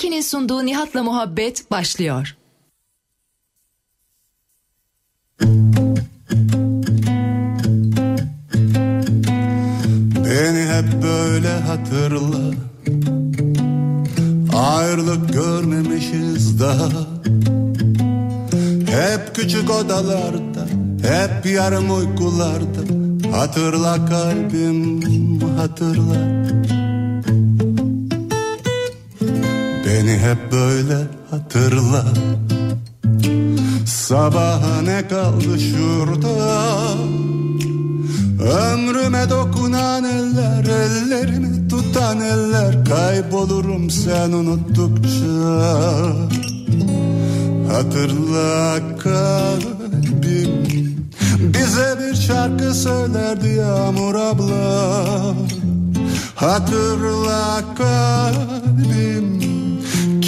Daiki'nin sunduğu Nihat'la Muhabbet başlıyor. Beni hep böyle hatırla. Ayrılık görmemişiz daha. Hep küçük odalarda Hep yarım uykularda. Hatırla kalbim hatırla Beni hep böyle hatırla. Sabaha ne kaldı şurada? Ömrüme dokunan eller Ellerimi tutan eller. Kaybolurum sen unuttukça. Hatırla kalbim. Bize bir şarkı söylerdi Yağmur abla. Hatırla kalbim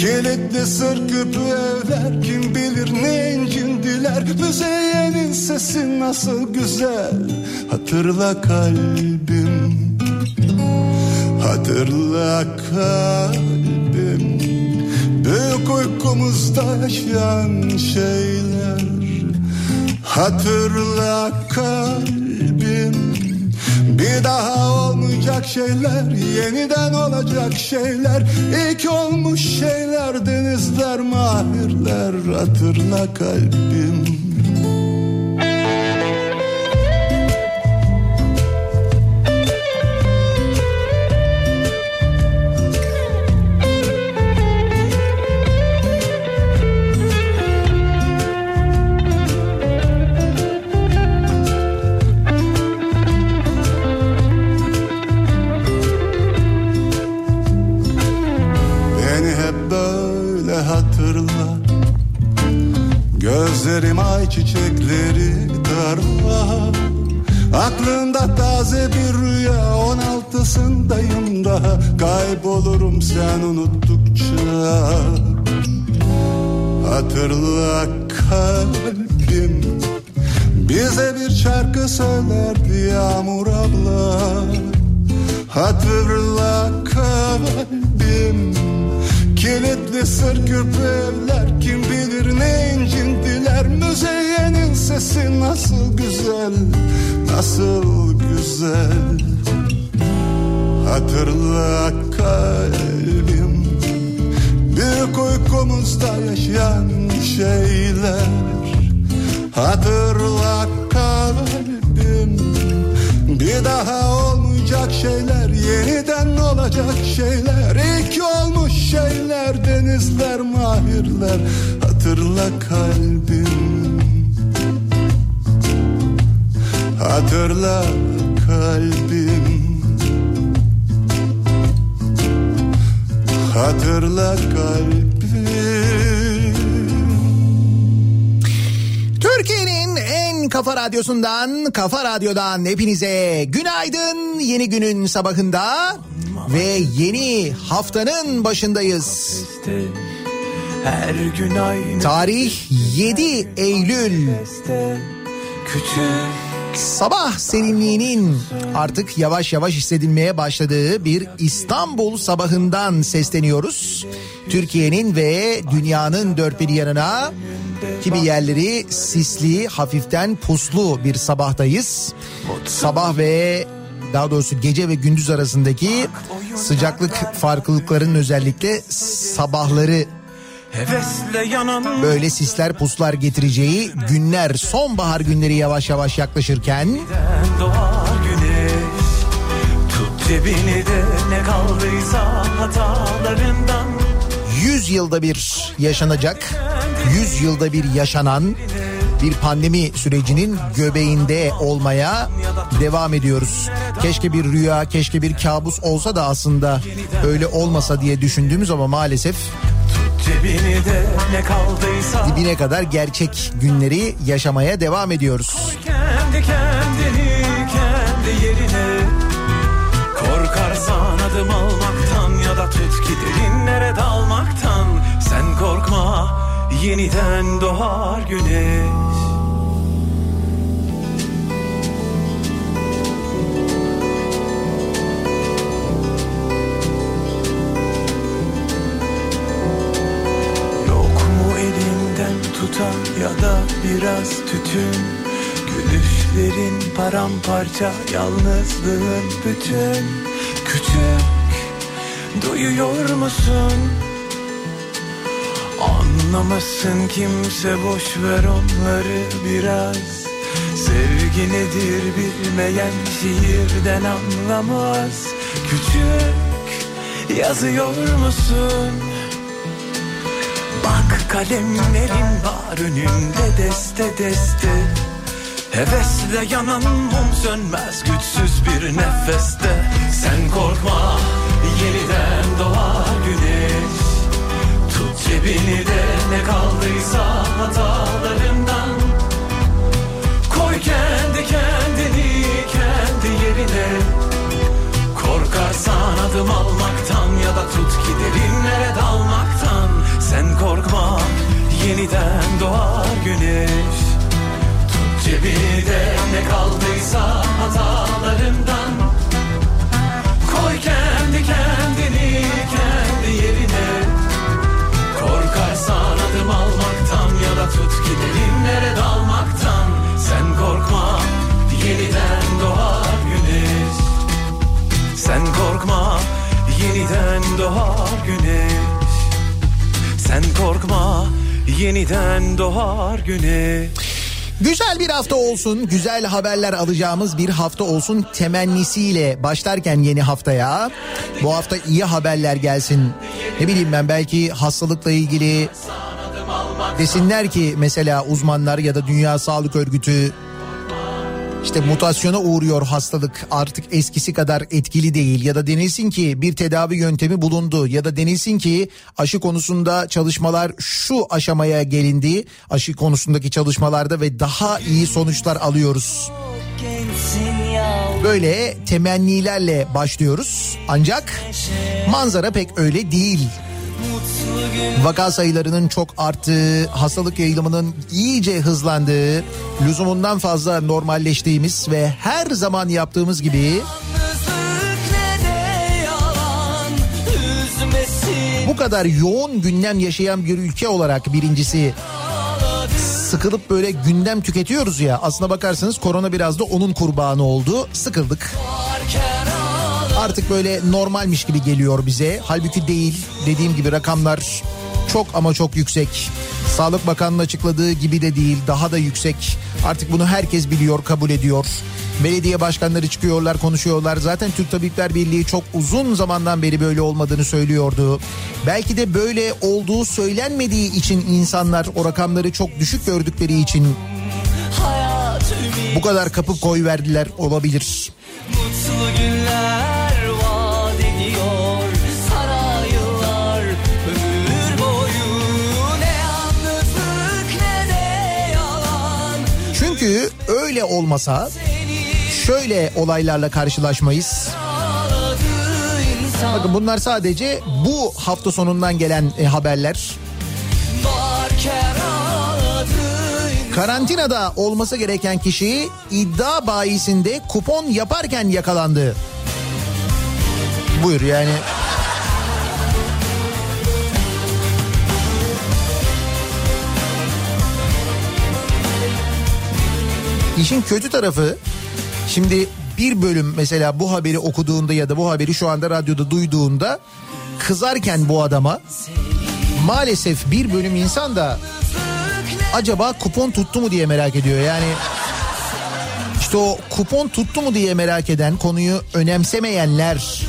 Kilitli sır küpü evler Kim bilir ne incindiler Müzeyyenin sesi nasıl güzel Hatırla kalbim. Hatırla kalbim. Büyük uykumuzda yaşayan şeyler. Hatırla kalbim bir daha olmayacak şeyler Yeniden olacak şeyler. İlk olmuş şeyler Denizler mahirler. Hatırla kalbim sesi nasıl güzel Nasıl güzel. Hatırla kalbim Büyük uykumuzda yaşayan şeyler. Hatırla kalbim Bir daha olmayacak şeyler Yeniden olacak şeyler. İlk olmuş şeyler Denizler mahirler. Hatırla kalbim Hatırla kalbim Hatırla kalbim Türkiye'nin en kafa radyosundan, kafa radyodan hepinize günaydın. Yeni günün sabahında ve yeni haftanın başındayız. Her gün aynı Tarih 7 Eylül. küçük Sabah serinliğinin artık yavaş yavaş hissedilmeye başladığı bir İstanbul sabahından sesleniyoruz. Türkiye'nin ve dünyanın dört bir yanına kimi yerleri sisli, hafiften puslu bir sabahtayız. Sabah ve daha doğrusu gece ve gündüz arasındaki sıcaklık farklılıklarının özellikle sabahları böyle sisler puslar getireceği günler sonbahar günleri yavaş yavaş yaklaşırken cebini de ne kaldıysa hatalarından 100 yılda bir yaşanacak 100 yılda bir yaşanan bir pandemi sürecinin göbeğinde olmaya devam ediyoruz. Keşke bir rüya, keşke bir kabus olsa da aslında öyle olmasa diye düşündüğümüz ama maalesef Cebini de ne kaldıysa. Dibine kadar gerçek günleri yaşamaya devam ediyoruz. kendi kendini kendi yerine. Korkarsan adım almaktan ya da tut ki derinlere dalmaktan. Sen korkma yeniden doğar güneş olsan ya da biraz tütün Gülüşlerin paramparça yalnızlığın bütün Küçük duyuyor musun? Anlamasın kimse boş ver onları biraz Sevgi nedir bilmeyen şiirden anlamaz Küçük yazıyor musun? Kalemlerin var önünde deste deste. Hevesle yanan mum sönmez güçsüz bir nefeste. Sen korkma yeniden doğar güneş. Tut cebini de ne kaldıysa hatalarından. Koy kendi kendini kendi yerine. Korkarsan adım almaktan ya da tut ki derinlere dalmaktan Sen korkma yeniden doğar güneş. Tut cebini de ne kaldıysa hatalarından. Koy kendi kendini kendi yerine. Korkarsan adım almaktan ya da tut ki derinlere dalmaktan. Sen korkma yeniden doğar güneş. Sen korkma yeniden doğar güneş Sen korkma yeniden doğar güneş Güzel bir hafta olsun, güzel haberler alacağımız bir hafta olsun temennisiyle başlarken yeni haftaya. Bu hafta iyi haberler gelsin. Ne bileyim ben belki hastalıkla ilgili desinler ki mesela uzmanlar ya da Dünya Sağlık Örgütü işte mutasyona uğruyor hastalık. Artık eskisi kadar etkili değil. Ya da denilsin ki bir tedavi yöntemi bulundu. Ya da denilsin ki aşı konusunda çalışmalar şu aşamaya gelindi. Aşı konusundaki çalışmalarda ve daha iyi sonuçlar alıyoruz. Böyle temennilerle başlıyoruz. Ancak manzara pek öyle değil. Vaka sayılarının çok arttığı, hastalık yayılımının iyice hızlandığı, lüzumundan fazla normalleştiğimiz ve her zaman yaptığımız gibi bu kadar yoğun gündem yaşayan bir ülke olarak birincisi sıkılıp böyle gündem tüketiyoruz ya. Aslına bakarsanız korona biraz da onun kurbanı oldu. Sıkıldık artık böyle normalmiş gibi geliyor bize halbuki değil dediğim gibi rakamlar çok ama çok yüksek Sağlık Bakanlığı açıkladığı gibi de değil daha da yüksek artık bunu herkes biliyor kabul ediyor Belediye başkanları çıkıyorlar konuşuyorlar. Zaten Türk Tabipler Birliği çok uzun zamandan beri böyle olmadığını söylüyordu. Belki de böyle olduğu söylenmediği için insanlar o rakamları çok düşük gördükleri için bu kadar kapıp koy verdiler olabilir. Mutlu günler olmasa şöyle olaylarla karşılaşmayız. Bakın bunlar sadece bu hafta sonundan gelen e, haberler. Karantinada olması gereken kişi iddia bayisinde kupon yaparken yakalandı. Buyur yani. İşin kötü tarafı şimdi bir bölüm mesela bu haberi okuduğunda ya da bu haberi şu anda radyoda duyduğunda kızarken bu adama maalesef bir bölüm insan da acaba kupon tuttu mu diye merak ediyor. Yani işte o kupon tuttu mu diye merak eden konuyu önemsemeyenler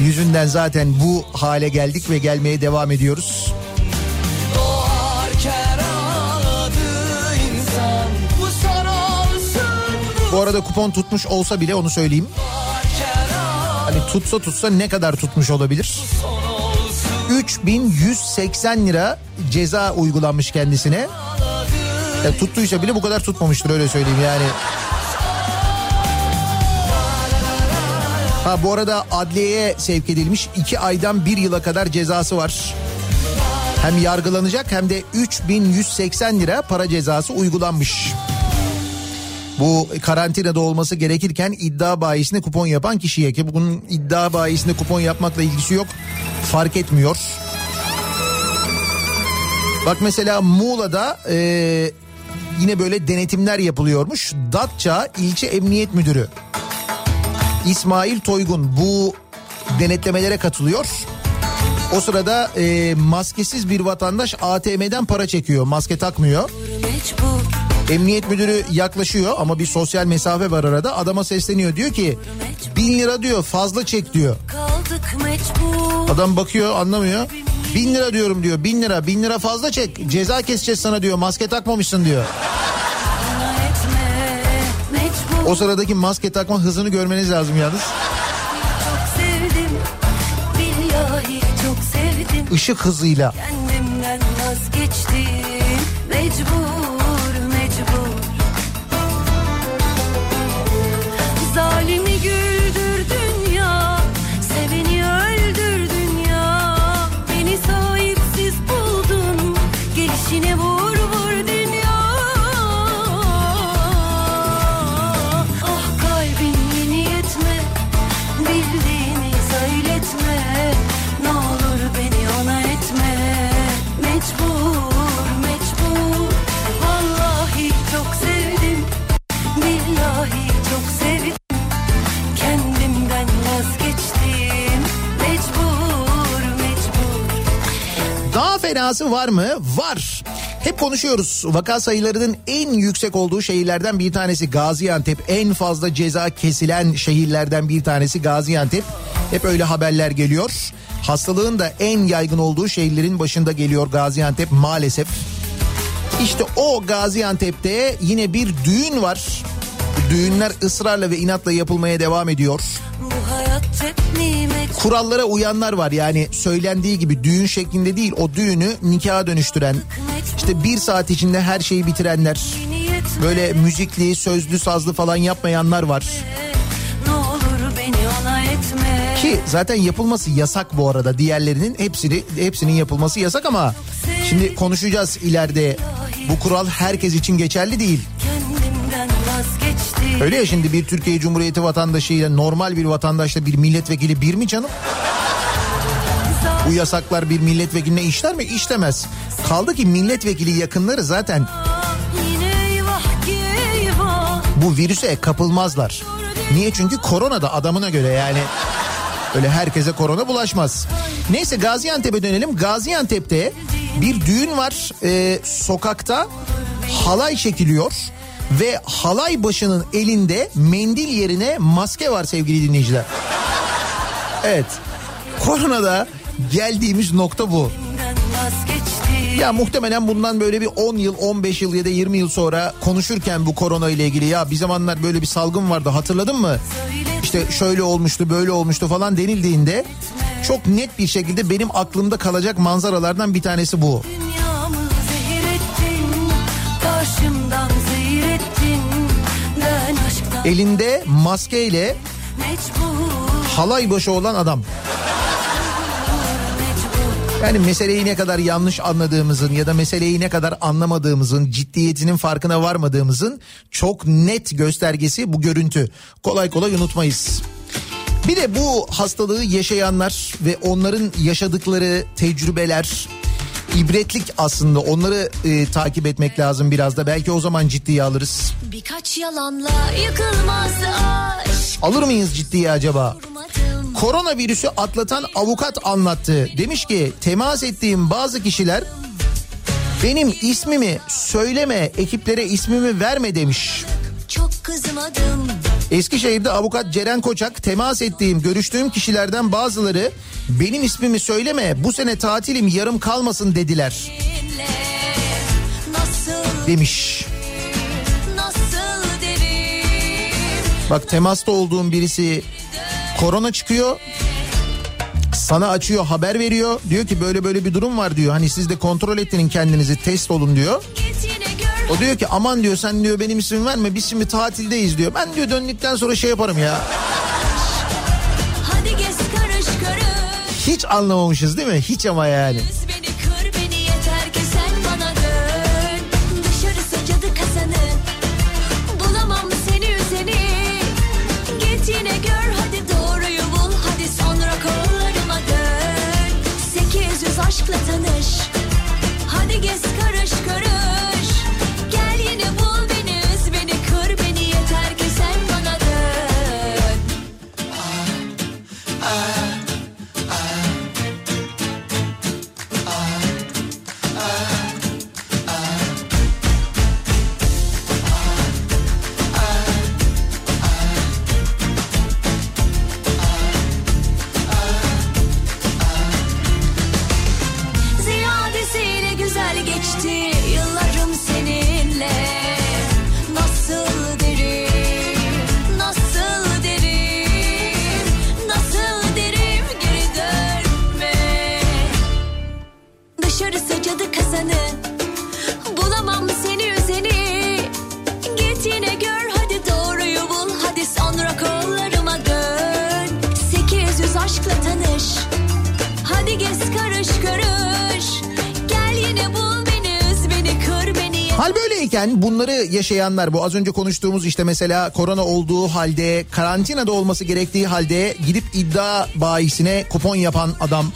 yüzünden zaten bu hale geldik ve gelmeye devam ediyoruz. Bu arada kupon tutmuş olsa bile onu söyleyeyim. Hani tutsa tutsa ne kadar tutmuş olabilir? son olsun 3180 lira ceza uygulanmış kendisine. Ya tuttuysa bile bu kadar tutmamıştır öyle söyleyeyim yani. Ha bu arada adliyeye sevk edilmiş 2 aydan 1 yıla kadar cezası var. Hem yargılanacak hem de 3180 lira para cezası uygulanmış. Bu karantinada olması gerekirken iddia bayisinde kupon yapan kişiye ki bunun iddia bayisinde kupon yapmakla ilgisi yok fark etmiyor. Bak mesela Muğla'da e, yine böyle denetimler yapılıyormuş. Datça ilçe emniyet müdürü İsmail Toygun bu denetlemelere katılıyor. O sırada e, maskesiz bir vatandaş ATM'den para çekiyor. Maske takmıyor. Mecbur Emniyet müdürü yaklaşıyor ama bir sosyal mesafe var arada. Adama sesleniyor diyor ki bin lira diyor fazla çek diyor. Adam bakıyor anlamıyor. Bin lira diyorum diyor bin lira bin lira fazla çek ceza keseceğiz sana diyor maske takmamışsın diyor. O sıradaki maske takma hızını görmeniz lazım yalnız. Işık hızıyla. Kendimden vazgeçtim mecbur Fenası var mı? Var. Hep konuşuyoruz. Vaka sayılarının en yüksek olduğu şehirlerden bir tanesi Gaziantep. En fazla ceza kesilen şehirlerden bir tanesi Gaziantep. Hep öyle haberler geliyor. Hastalığın da en yaygın olduğu şehirlerin başında geliyor Gaziantep maalesef. İşte o Gaziantep'te yine bir düğün var. Düğünler ısrarla ve inatla yapılmaya devam ediyor. Kurallara uyanlar var. Yani söylendiği gibi düğün şeklinde değil o düğünü nikaha dönüştüren işte bir saat içinde her şeyi bitirenler. Böyle müzikli sözlü sazlı falan yapmayanlar var. Ki zaten yapılması yasak bu arada. Diğerlerinin hepsini hepsinin yapılması yasak ama şimdi konuşacağız ileride. Bu kural herkes için geçerli değil. Öyle ya şimdi bir Türkiye Cumhuriyeti vatandaşıyla normal bir vatandaşla bir milletvekili bir mi canım? Bu yasaklar bir milletvekiline işler mi? İşlemez. Kaldı ki milletvekili yakınları zaten bu virüse kapılmazlar. Niye? Çünkü korona da adamına göre yani öyle herkese korona bulaşmaz. Neyse Gaziantep'e dönelim. Gaziantep'te bir düğün var. Ee, sokakta halay çekiliyor ve halay başının elinde mendil yerine maske var sevgili dinleyiciler. Evet. Koronada geldiğimiz nokta bu. Ya muhtemelen bundan böyle bir 10 yıl, 15 yıl ya da 20 yıl sonra konuşurken bu korona ile ilgili ya bir zamanlar böyle bir salgın vardı hatırladın mı? İşte şöyle olmuştu, böyle olmuştu falan denildiğinde çok net bir şekilde benim aklımda kalacak manzaralardan bir tanesi bu. Elinde maskeyle halay başı olan adam. Yani meseleyi ne kadar yanlış anladığımızın ya da meseleyi ne kadar anlamadığımızın, ciddiyetinin farkına varmadığımızın çok net göstergesi bu görüntü. Kolay kolay unutmayız. Bir de bu hastalığı yaşayanlar ve onların yaşadıkları tecrübeler ibretlik aslında onları e, takip etmek lazım biraz da belki o zaman ciddiye alırız. Birkaç yalanla yıkılmaz aşk Alır mıyız ciddiye acaba? Koronavirüsü atlatan avukat anlattı. Demiş ki temas ettiğim bazı kişiler benim ismimi söyleme ekiplere ismimi verme demiş. çok kızmadım Eskişehir'de avukat Ceren Koçak temas ettiğim görüştüğüm kişilerden bazıları benim ismimi söyleme bu sene tatilim yarım kalmasın dediler demiş. Bak temasta olduğum birisi korona çıkıyor. Sana açıyor haber veriyor. Diyor ki böyle böyle bir durum var diyor. Hani siz de kontrol ettirin kendinizi test olun diyor. Git O diyor ki aman diyor sen diyor benim ismimi verme biz şimdi tatildeyiz diyor. Ben diyor döndükten sonra şey yaparım ya. Hiç anlamamışız değil mi? Hiç ama yani. Yaşayanlar bu az önce konuştuğumuz işte mesela korona olduğu halde karantinada olması gerektiği halde gidip iddia bayisine kupon yapan adam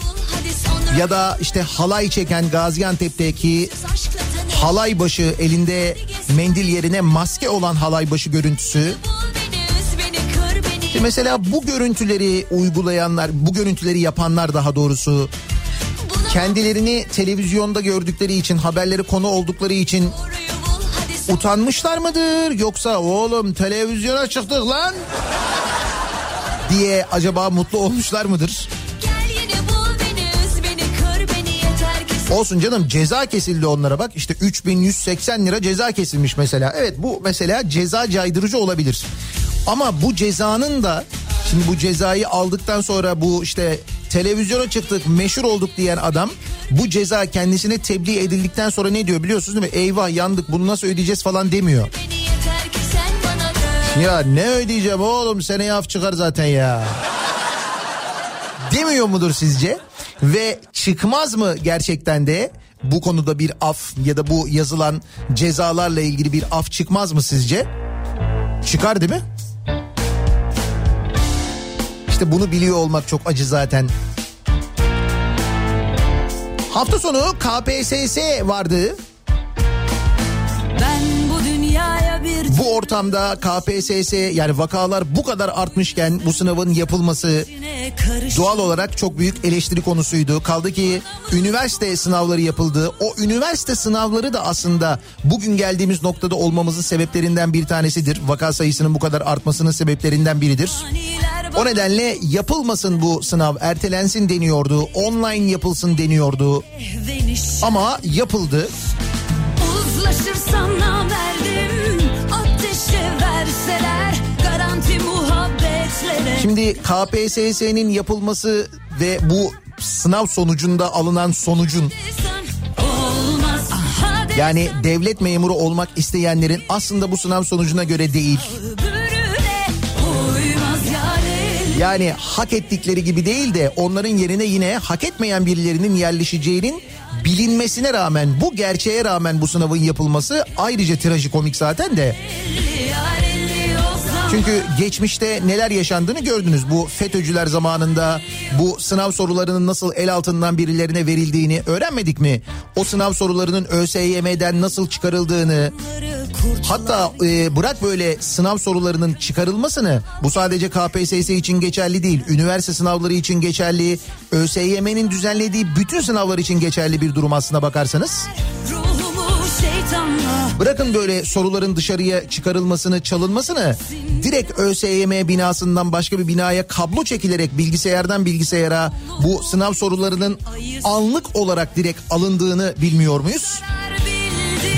ya da işte halay çeken Gaziantep'teki halay başı elinde mendil yerine maske olan halay başı görüntüsü. İşte mesela bu görüntüleri uygulayanlar, bu görüntüleri yapanlar daha doğrusu kendilerini televizyonda gördükleri için, haberleri konu oldukları için utanmışlar mıdır yoksa oğlum televizyona çıktık lan diye acaba mutlu olmuşlar mıdır? Olsun canım ceza kesildi onlara bak işte 3180 lira ceza kesilmiş mesela. Evet bu mesela ceza caydırıcı olabilir. Ama bu cezanın da şimdi bu cezayı aldıktan sonra bu işte televizyona çıktık meşhur olduk diyen adam bu ceza kendisine tebliğ edildikten sonra ne diyor biliyorsunuz değil mi? Eyvah yandık bunu nasıl ödeyeceğiz falan demiyor. Ya ne ödeyeceğim oğlum seneye af çıkar zaten ya. Demiyor mudur sizce? Ve çıkmaz mı gerçekten de bu konuda bir af ya da bu yazılan cezalarla ilgili bir af çıkmaz mı sizce? Çıkar değil mi? İşte bunu biliyor olmak çok acı zaten. Hafta sonu KPSS vardı. Bu ortamda KPSS yani vakalar bu kadar artmışken bu sınavın yapılması doğal olarak çok büyük eleştiri konusuydu. Kaldı ki üniversite sınavları yapıldı. O üniversite sınavları da aslında bugün geldiğimiz noktada olmamızın sebeplerinden bir tanesidir. Vaka sayısının bu kadar artmasının sebeplerinden biridir. O nedenle yapılmasın bu sınav ertelensin deniyordu. Online yapılsın deniyordu. Ama yapıldı. Uzlaşırsam namerdim Şimdi KPSS'nin yapılması ve bu sınav sonucunda alınan sonucun yani devlet memuru olmak isteyenlerin aslında bu sınav sonucuna göre değil. Yani hak ettikleri gibi değil de onların yerine yine hak etmeyen birilerinin yerleşeceğinin bilinmesine rağmen bu gerçeğe rağmen bu sınavın yapılması ayrıca trajikomik zaten de. Çünkü geçmişte neler yaşandığını gördünüz. Bu FETÖ'cüler zamanında bu sınav sorularının nasıl el altından birilerine verildiğini öğrenmedik mi? O sınav sorularının ÖSYM'den nasıl çıkarıldığını, hatta e, bırak böyle sınav sorularının çıkarılmasını bu sadece KPSS için geçerli değil. Üniversite sınavları için geçerli, ÖSYM'nin düzenlediği bütün sınavlar için geçerli bir durum aslına bakarsanız. Ruhumu şeytanla Bırakın böyle soruların dışarıya çıkarılmasını, çalınmasını. Direkt ÖSYM binasından başka bir binaya kablo çekilerek bilgisayardan bilgisayara bu sınav sorularının anlık olarak direkt alındığını bilmiyor muyuz?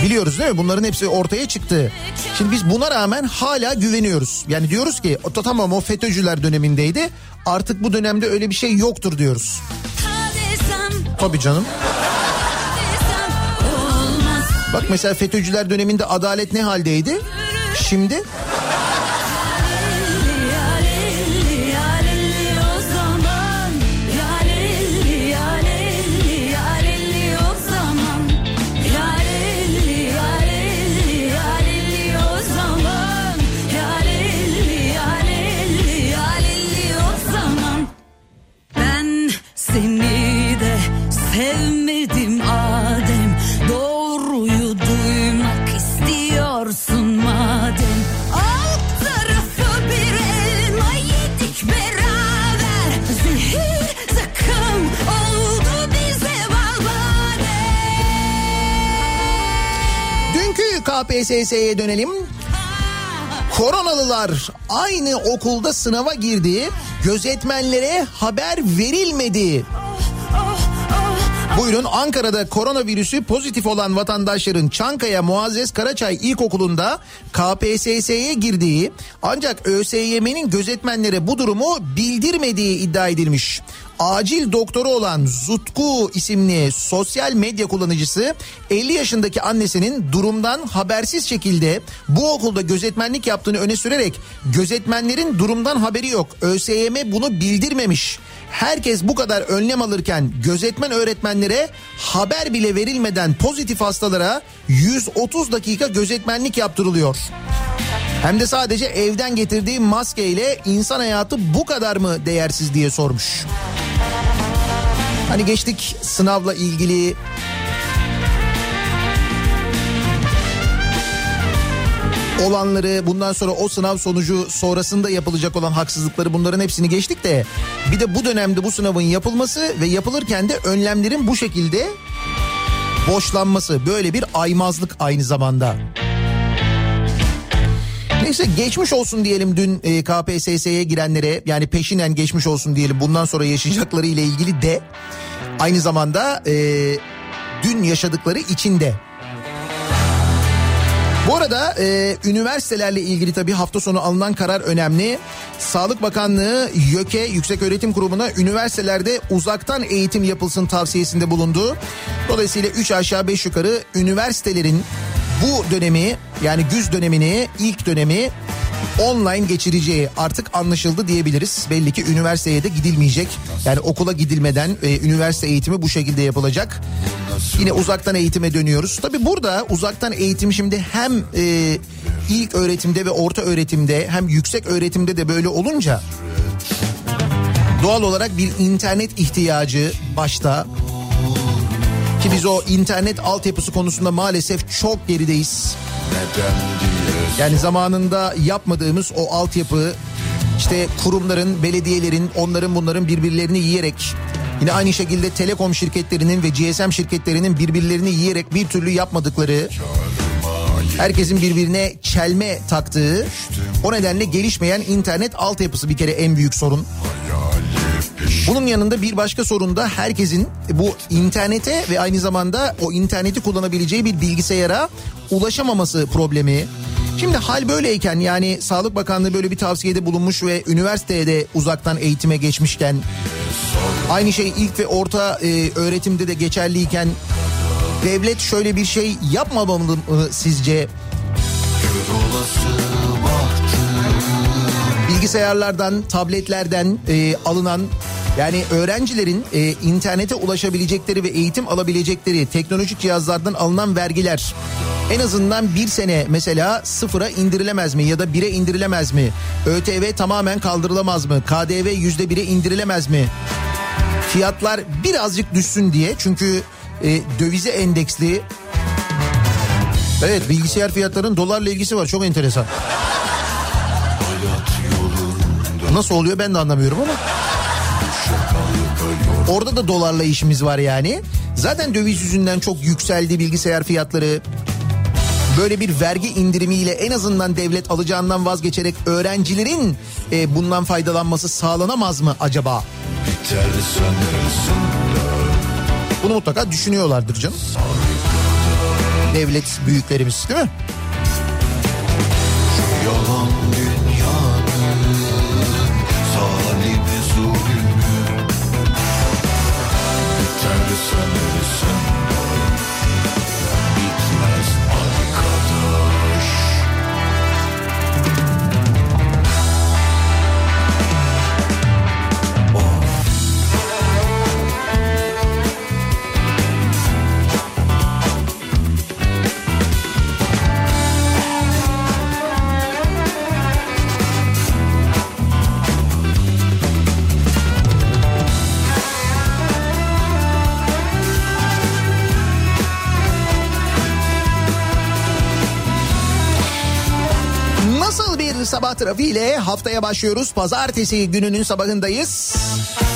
Biliyoruz değil mi? Bunların hepsi ortaya çıktı. Şimdi biz buna rağmen hala güveniyoruz. Yani diyoruz ki tamam o FETÖ'cüler dönemindeydi. Artık bu dönemde öyle bir şey yoktur diyoruz. Tabii canım. Bak mesela FETÖ'cüler döneminde adalet ne haldeydi? Şimdi KPSS'ye dönelim. Koronalılar aynı okulda sınava girdi. Gözetmenlere haber verilmedi. Buyurun Ankara'da koronavirüsü pozitif olan vatandaşların Çankaya Muazzez Karaçay İlkokulu'nda KPSS'ye girdiği ancak ÖSYM'nin gözetmenlere bu durumu bildirmediği iddia edilmiş. Acil doktoru olan Zutku isimli sosyal medya kullanıcısı 50 yaşındaki annesinin durumdan habersiz şekilde bu okulda gözetmenlik yaptığını öne sürerek gözetmenlerin durumdan haberi yok. ÖSYM bunu bildirmemiş. Herkes bu kadar önlem alırken gözetmen öğretmenlere haber bile verilmeden pozitif hastalara 130 dakika gözetmenlik yaptırılıyor. Hem de sadece evden getirdiği maskeyle insan hayatı bu kadar mı değersiz diye sormuş. Hani geçtik sınavla ilgili olanları bundan sonra o sınav sonucu sonrasında yapılacak olan haksızlıkları bunların hepsini geçtik de bir de bu dönemde bu sınavın yapılması ve yapılırken de önlemlerin bu şekilde boşlanması böyle bir aymazlık aynı zamanda. Neyse geçmiş olsun diyelim dün e, KPSS'ye girenlere yani peşinen geçmiş olsun diyelim bundan sonra yaşayacakları ile ilgili de aynı zamanda e, dün yaşadıkları için de. Bu arada e, üniversitelerle ilgili tabii hafta sonu alınan karar önemli. Sağlık Bakanlığı YÖK'e Yüksek Öğretim Kurumu'na üniversitelerde uzaktan eğitim yapılsın tavsiyesinde bulundu. Dolayısıyla 3 aşağı 5 yukarı üniversitelerin bu dönemi yani güz dönemini ilk dönemi online geçireceği artık anlaşıldı diyebiliriz. Belli ki üniversiteye de gidilmeyecek. Yani okula gidilmeden e, üniversite eğitimi bu şekilde yapılacak. Yine uzaktan eğitime dönüyoruz. Tabi burada uzaktan eğitim şimdi hem e, ilk öğretimde ve orta öğretimde hem yüksek öğretimde de böyle olunca doğal olarak bir internet ihtiyacı başta ki biz o internet altyapısı konusunda maalesef çok gerideyiz. Yani zamanında yapmadığımız o altyapı işte kurumların, belediyelerin, onların bunların birbirlerini yiyerek yine aynı şekilde telekom şirketlerinin ve GSM şirketlerinin birbirlerini yiyerek bir türlü yapmadıkları herkesin birbirine çelme taktığı o nedenle gelişmeyen internet altyapısı bir kere en büyük sorun. Bunun yanında bir başka sorun da herkesin bu internete ve aynı zamanda o interneti kullanabileceği bir bilgisayara ulaşamaması problemi. Şimdi hal böyleyken yani Sağlık Bakanlığı böyle bir tavsiyede bulunmuş ve üniversiteye de uzaktan eğitime geçmişken aynı şey ilk ve orta e, öğretimde de geçerliyken devlet şöyle bir şey yapmamalı mı sizce? Bilgisayarlardan, tabletlerden e, alınan yani öğrencilerin e, internete ulaşabilecekleri ve eğitim alabilecekleri teknolojik cihazlardan alınan vergiler en azından bir sene mesela sıfıra indirilemez mi ya da bire indirilemez mi? ÖTV tamamen kaldırılamaz mı? KDV yüzde bire indirilemez mi? Fiyatlar birazcık düşsün diye çünkü e, dövize endeksli Evet bilgisayar fiyatlarının dolarla ilgisi var çok enteresan. Nasıl oluyor ben de anlamıyorum ama. Orada da dolarla işimiz var yani. Zaten döviz yüzünden çok yükseldi bilgisayar fiyatları. Böyle bir vergi indirimiyle en azından devlet alacağından vazgeçerek öğrencilerin e, bundan faydalanması sağlanamaz mı acaba? Bunu mutlaka düşünüyorlardır canım. Devlet büyüklerimiz değil mi? Sabah trafiğiyle haftaya başlıyoruz. Pazartesi gününün sabahındayız.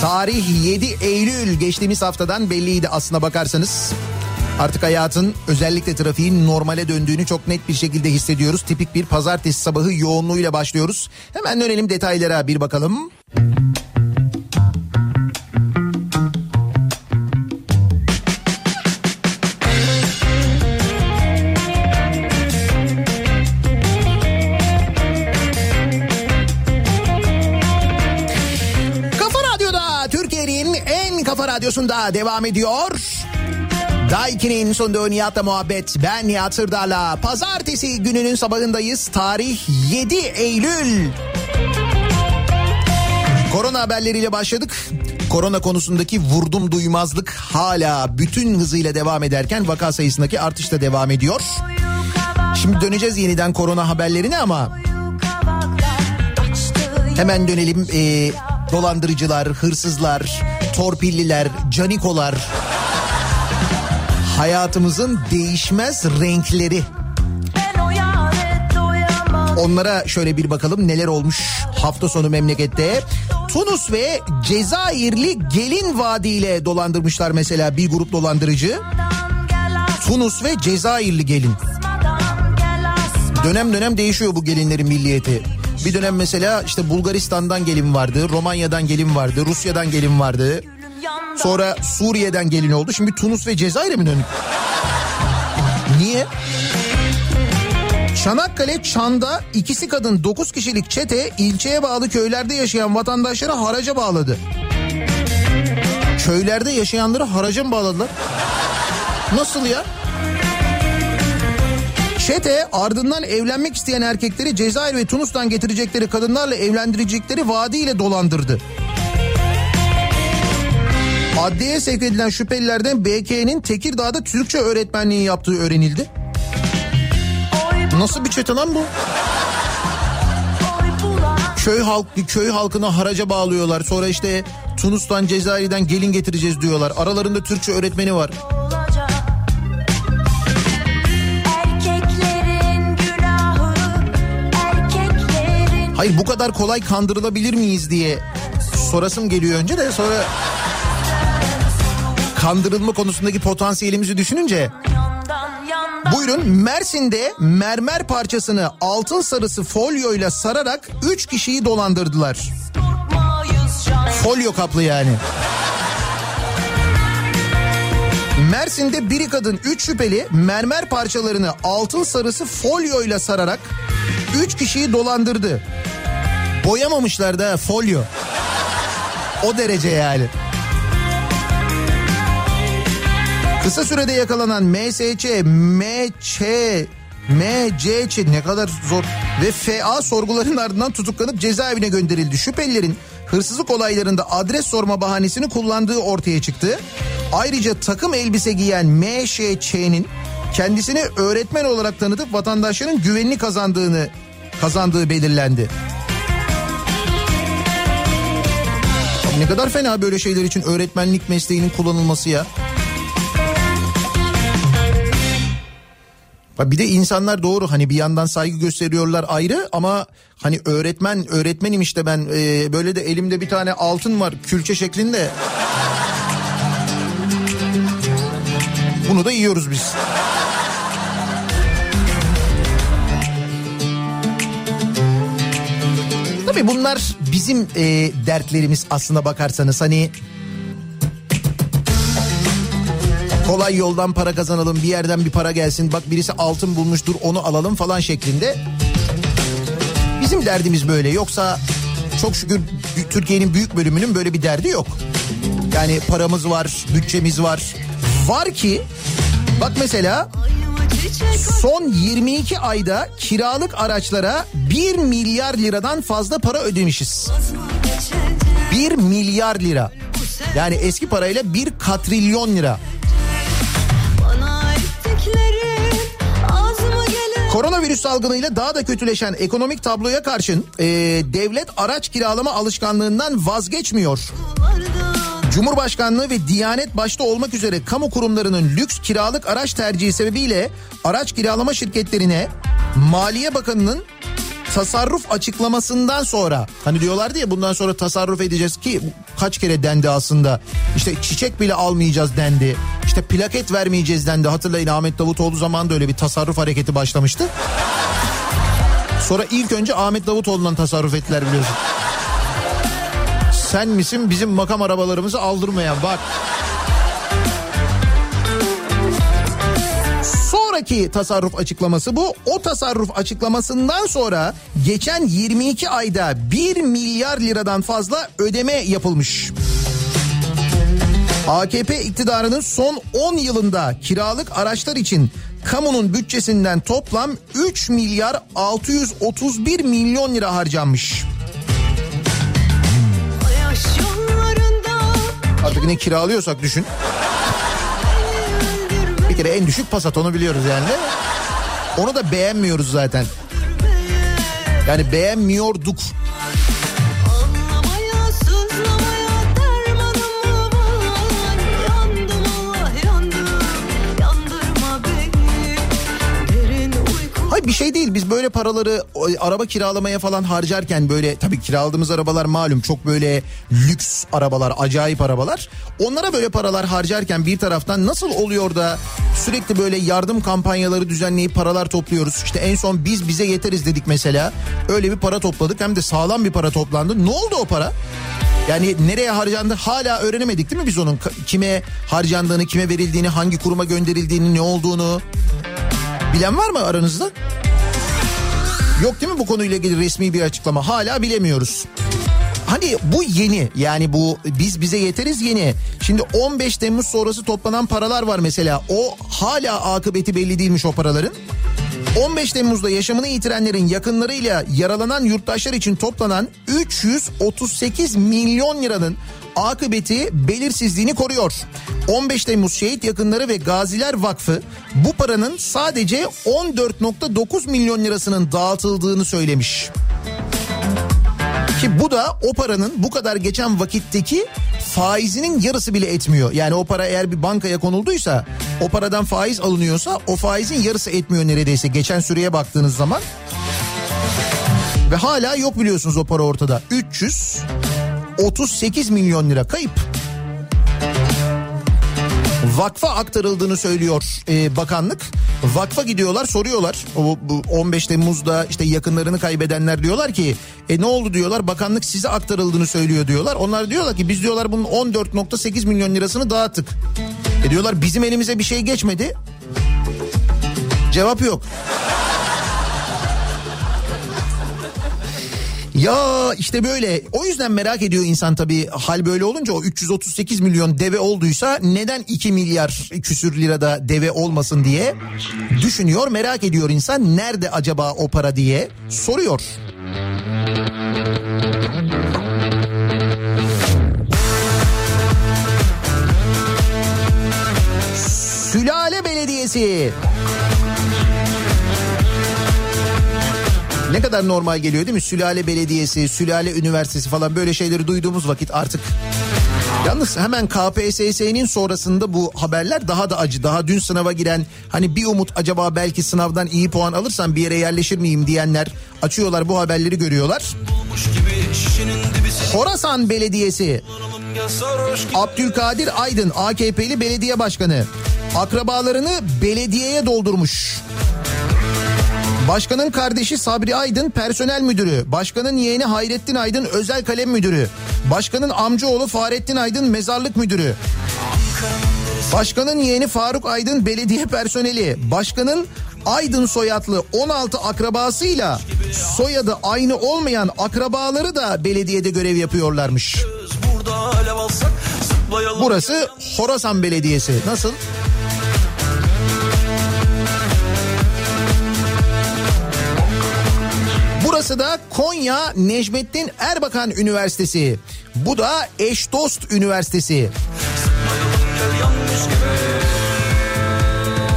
Tarih 7 Eylül geçtiğimiz haftadan belliydi aslına bakarsanız. Artık hayatın özellikle trafiğin normale döndüğünü çok net bir şekilde hissediyoruz. Tipik bir pazartesi sabahı yoğunluğuyla başlıyoruz. Hemen dönelim detaylara bir bakalım. Kafa radyosunda devam ediyor. Daiki'nin sunduğu Nihat'la muhabbet. Ben Nihat Sırdar'la. Pazartesi gününün sabahındayız. Tarih 7 Eylül. Korona haberleriyle başladık. Korona konusundaki vurdum duymazlık hala bütün hızıyla devam ederken vaka sayısındaki artış da devam ediyor. Şimdi döneceğiz yeniden korona haberlerine ama hemen dönelim e, dolandırıcılar, hırsızlar, torpilliler, canikolar. Hayatımızın değişmez renkleri. Onlara şöyle bir bakalım neler olmuş hafta sonu memlekette. Tunus ve Cezayirli gelin vaadiyle dolandırmışlar mesela bir grup dolandırıcı. Tunus ve Cezayirli gelin. Dönem dönem değişiyor bu gelinlerin milliyeti. Bir dönem mesela işte Bulgaristan'dan gelin vardı, Romanya'dan gelin vardı, Rusya'dan gelin vardı. Sonra Suriye'den gelin oldu. Şimdi Tunus ve Cezayir'e mi dönük? Niye? Çanakkale Çan'da ikisi kadın 9 kişilik çete ilçeye bağlı köylerde yaşayan vatandaşları haraca bağladı. Köylerde yaşayanları haraca mı bağladılar? Nasıl ya? Çete ardından evlenmek isteyen erkekleri Cezayir ve Tunus'tan getirecekleri kadınlarla evlendirecekleri vaadiyle dolandırdı. Adliyeye sevk edilen şüphelilerden BK'nin Tekirdağ'da Türkçe öğretmenliği yaptığı öğrenildi. Nasıl bir çete lan bu? Köy halk köy halkını haraca bağlıyorlar. Sonra işte Tunus'tan Cezayir'den gelin getireceğiz diyorlar. Aralarında Türkçe öğretmeni var. Hayır bu kadar kolay kandırılabilir miyiz diye sorasım geliyor önce de sonra kandırılma konusundaki potansiyelimizi düşününce Buyurun Mersin'de mermer parçasını altın sarısı folyoyla sararak 3 kişiyi dolandırdılar. Folyo kaplı yani. Mersin'de biri kadın 3 şüpheli mermer parçalarını altın sarısı folyoyla sararak 3 kişiyi dolandırdı. Boyamamışlar da folyo. O derece yani. Kısa sürede yakalanan MSC, MC, MCC ne kadar zor ve FA sorguların ardından tutuklanıp cezaevine gönderildi. Şüphelilerin hırsızlık olaylarında adres sorma bahanesini kullandığı ortaya çıktı. Ayrıca takım elbise giyen MŞÇ'nin kendisini öğretmen olarak tanıtıp vatandaşların güvenini kazandığını kazandığı belirlendi. Ne kadar fena böyle şeyler için öğretmenlik mesleğinin kullanılması ya. Bir de insanlar doğru hani bir yandan saygı gösteriyorlar ayrı ama hani öğretmen öğretmenim işte ben e, böyle de elimde bir tane altın var külçe şeklinde. Bunu da yiyoruz biz. Tabii bunlar bizim e, dertlerimiz aslına bakarsanız hani kolay yoldan para kazanalım bir yerden bir para gelsin bak birisi altın bulmuştur onu alalım falan şeklinde. Bizim derdimiz böyle yoksa çok şükür Türkiye'nin büyük bölümünün böyle bir derdi yok. Yani paramız var, bütçemiz var. Var ki bak mesela son 22 ayda kiralık araçlara 1 milyar liradan fazla para ödemişiz. 1 milyar lira. Yani eski parayla 1 katrilyon lira. Koronavirüs salgınıyla daha da kötüleşen ekonomik tabloya karşın e, devlet araç kiralama alışkanlığından vazgeçmiyor. Cumhurbaşkanlığı ve Diyanet başta olmak üzere kamu kurumlarının lüks kiralık araç tercihi sebebiyle araç kiralama şirketlerine Maliye Bakanı'nın tasarruf açıklamasından sonra hani diyorlardı ya bundan sonra tasarruf edeceğiz ki kaç kere dendi aslında. İşte çiçek bile almayacağız dendi. İşte plaket vermeyeceğiz dendi. Hatırlayın Ahmet Davutoğlu zamanında öyle bir tasarruf hareketi başlamıştı. Sonra ilk önce Ahmet Davutoğlu'ndan tasarruf ettiler biliyorsun. Sen misin bizim makam arabalarımızı aldırmayan bak. Sonraki tasarruf açıklaması bu. O tasarruf açıklamasından sonra geçen 22 ayda 1 milyar liradan fazla ödeme yapılmış. AKP iktidarının son 10 yılında kiralık araçlar için kamunun bütçesinden toplam 3 milyar 631 milyon lira harcanmış. Artık ne kiralıyorsak düşün. Bir kere en düşük Passat onu biliyoruz yani. Onu da beğenmiyoruz zaten. Yani beğenmiyorduk. Bir şey değil biz böyle paraları araba kiralamaya falan harcarken böyle tabii kiraladığımız arabalar malum çok böyle lüks arabalar acayip arabalar. Onlara böyle paralar harcarken bir taraftan nasıl oluyor da sürekli böyle yardım kampanyaları düzenleyip paralar topluyoruz. İşte en son biz bize yeteriz dedik mesela öyle bir para topladık hem de sağlam bir para toplandı. Ne oldu o para? Yani nereye harcandı hala öğrenemedik değil mi biz onun kime harcandığını, kime verildiğini, hangi kuruma gönderildiğini, ne olduğunu. Bilen var mı aranızda? Yok değil mi bu konuyla ilgili resmi bir açıklama? Hala bilemiyoruz. Hani bu yeni yani bu biz bize yeteriz yeni. Şimdi 15 Temmuz sonrası toplanan paralar var mesela. O hala akıbeti belli değilmiş o paraların. 15 Temmuz'da yaşamını yitirenlerin yakınlarıyla yaralanan yurttaşlar için toplanan 338 milyon liranın akıbeti belirsizliğini koruyor. 15 Temmuz Şehit Yakınları ve Gaziler Vakfı bu paranın sadece 14.9 milyon lirasının dağıtıldığını söylemiş. Ki bu da o paranın bu kadar geçen vakitteki faizinin yarısı bile etmiyor. Yani o para eğer bir bankaya konulduysa o paradan faiz alınıyorsa o faizin yarısı etmiyor neredeyse geçen süreye baktığınız zaman. Ve hala yok biliyorsunuz o para ortada. 338 milyon lira kayıp. Vakfa aktarıldığını söylüyor e, bakanlık. Vakfa gidiyorlar soruyorlar. O, bu 15 Temmuz'da işte yakınlarını kaybedenler diyorlar ki e ne oldu diyorlar bakanlık size aktarıldığını söylüyor diyorlar. Onlar diyorlar ki biz diyorlar bunun 14.8 milyon lirasını dağıttık. E diyorlar bizim elimize bir şey geçmedi. Cevap yok. Ya işte böyle. O yüzden merak ediyor insan tabii hal böyle olunca o 338 milyon deve olduysa neden 2 milyar küsür lirada deve olmasın diye düşünüyor merak ediyor insan. Nerede acaba o para diye soruyor. Sülale Belediyesi Ne kadar normal geliyor değil mi? Sülale Belediyesi, Sülale Üniversitesi falan böyle şeyleri duyduğumuz vakit artık. Yalnız hemen KPSS'nin sonrasında bu haberler daha da acı. Daha dün sınava giren hani bir umut acaba belki sınavdan iyi puan alırsam bir yere yerleşir miyim diyenler açıyorlar bu haberleri görüyorlar. Horasan Belediyesi Abdülkadir Aydın AKP'li belediye başkanı akrabalarını belediyeye doldurmuş. Başkanın kardeşi Sabri Aydın personel müdürü. Başkanın yeğeni Hayrettin Aydın özel kalem müdürü. Başkanın amcaoğlu Fahrettin Aydın mezarlık müdürü. Başkanın yeğeni Faruk Aydın belediye personeli. Başkanın Aydın soyadlı 16 akrabasıyla soyadı aynı olmayan akrabaları da belediyede görev yapıyorlarmış. Burası Horasan Belediyesi. Nasıl? Burası da Konya Necmettin Erbakan Üniversitesi. Bu da Eşdost Üniversitesi.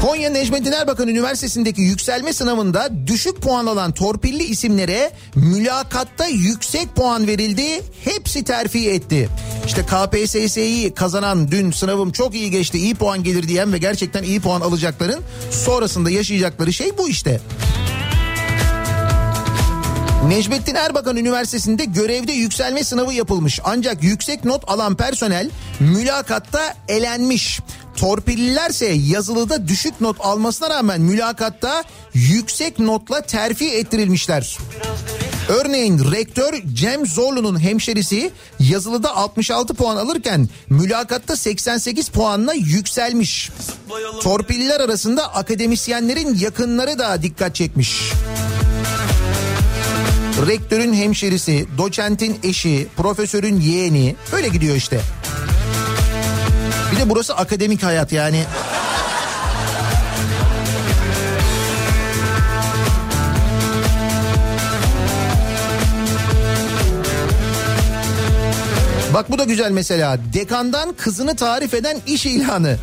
Konya Necmettin Erbakan Üniversitesi'ndeki yükselme sınavında düşük puan alan torpilli isimlere mülakatta yüksek puan verildi. Hepsi terfi etti. İşte KPSS'yi kazanan dün sınavım çok iyi geçti iyi puan gelir diyen ve gerçekten iyi puan alacakların sonrasında yaşayacakları şey bu işte. Necmettin Erbakan Üniversitesi'nde görevde yükselme sınavı yapılmış. Ancak yüksek not alan personel mülakatta elenmiş. Torpillilerse yazılıda düşük not almasına rağmen mülakatta yüksek notla terfi ettirilmişler. Örneğin rektör Cem Zorlu'nun hemşerisi yazılıda 66 puan alırken mülakatta 88 puanla yükselmiş. Torpilliler arasında akademisyenlerin yakınları da dikkat çekmiş. Rektörün hemşerisi, doçentin eşi, profesörün yeğeni böyle gidiyor işte. Bir de burası akademik hayat yani. Bak bu da güzel mesela. Dekandan kızını tarif eden iş ilanı.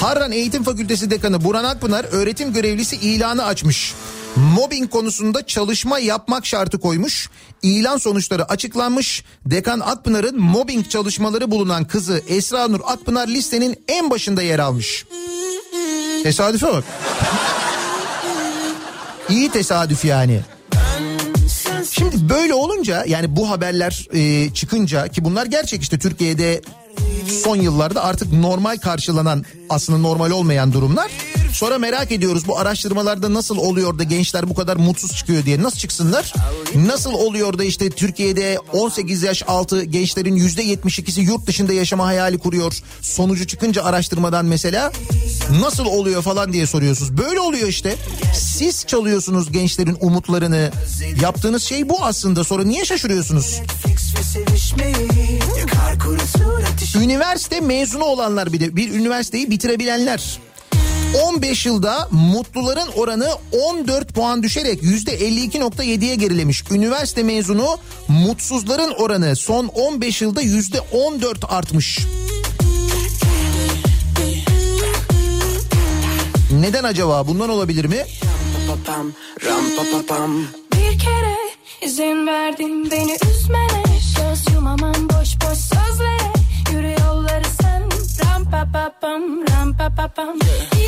Harran Eğitim Fakültesi Dekanı Burhan Akpınar öğretim görevlisi ilanı açmış. Mobbing konusunda çalışma yapmak şartı koymuş. İlan sonuçları açıklanmış. Dekan Akpınar'ın mobbing çalışmaları bulunan kızı Esra Nur Akpınar listenin en başında yer almış. Tesadüfe bak. İyi tesadüf yani. Şimdi böyle olunca yani bu haberler e, çıkınca ki bunlar gerçek işte Türkiye'de son yıllarda artık normal karşılanan aslında normal olmayan durumlar. Sonra merak ediyoruz bu araştırmalarda nasıl oluyor da gençler bu kadar mutsuz çıkıyor diye. Nasıl çıksınlar? Nasıl oluyor da işte Türkiye'de 18 yaş altı gençlerin %72'si yurt dışında yaşama hayali kuruyor. Sonucu çıkınca araştırmadan mesela nasıl oluyor falan diye soruyorsunuz. Böyle oluyor işte. Siz çalıyorsunuz gençlerin umutlarını. Yaptığınız şey bu aslında. Sonra niye şaşırıyorsunuz? Üniversite mezunu olanlar bir de bir üniversiteyi bitirebilenler. 15 yılda mutluların oranı 14 puan düşerek %52.7'ye gerilemiş. Üniversite mezunu mutsuzların oranı son 15 yılda %14 artmış. Neden acaba? Bundan olabilir mi? Bir kere izin verdin beni üzmene Göz yumamam boş boş sözlere pa pa pam ram pa pa pam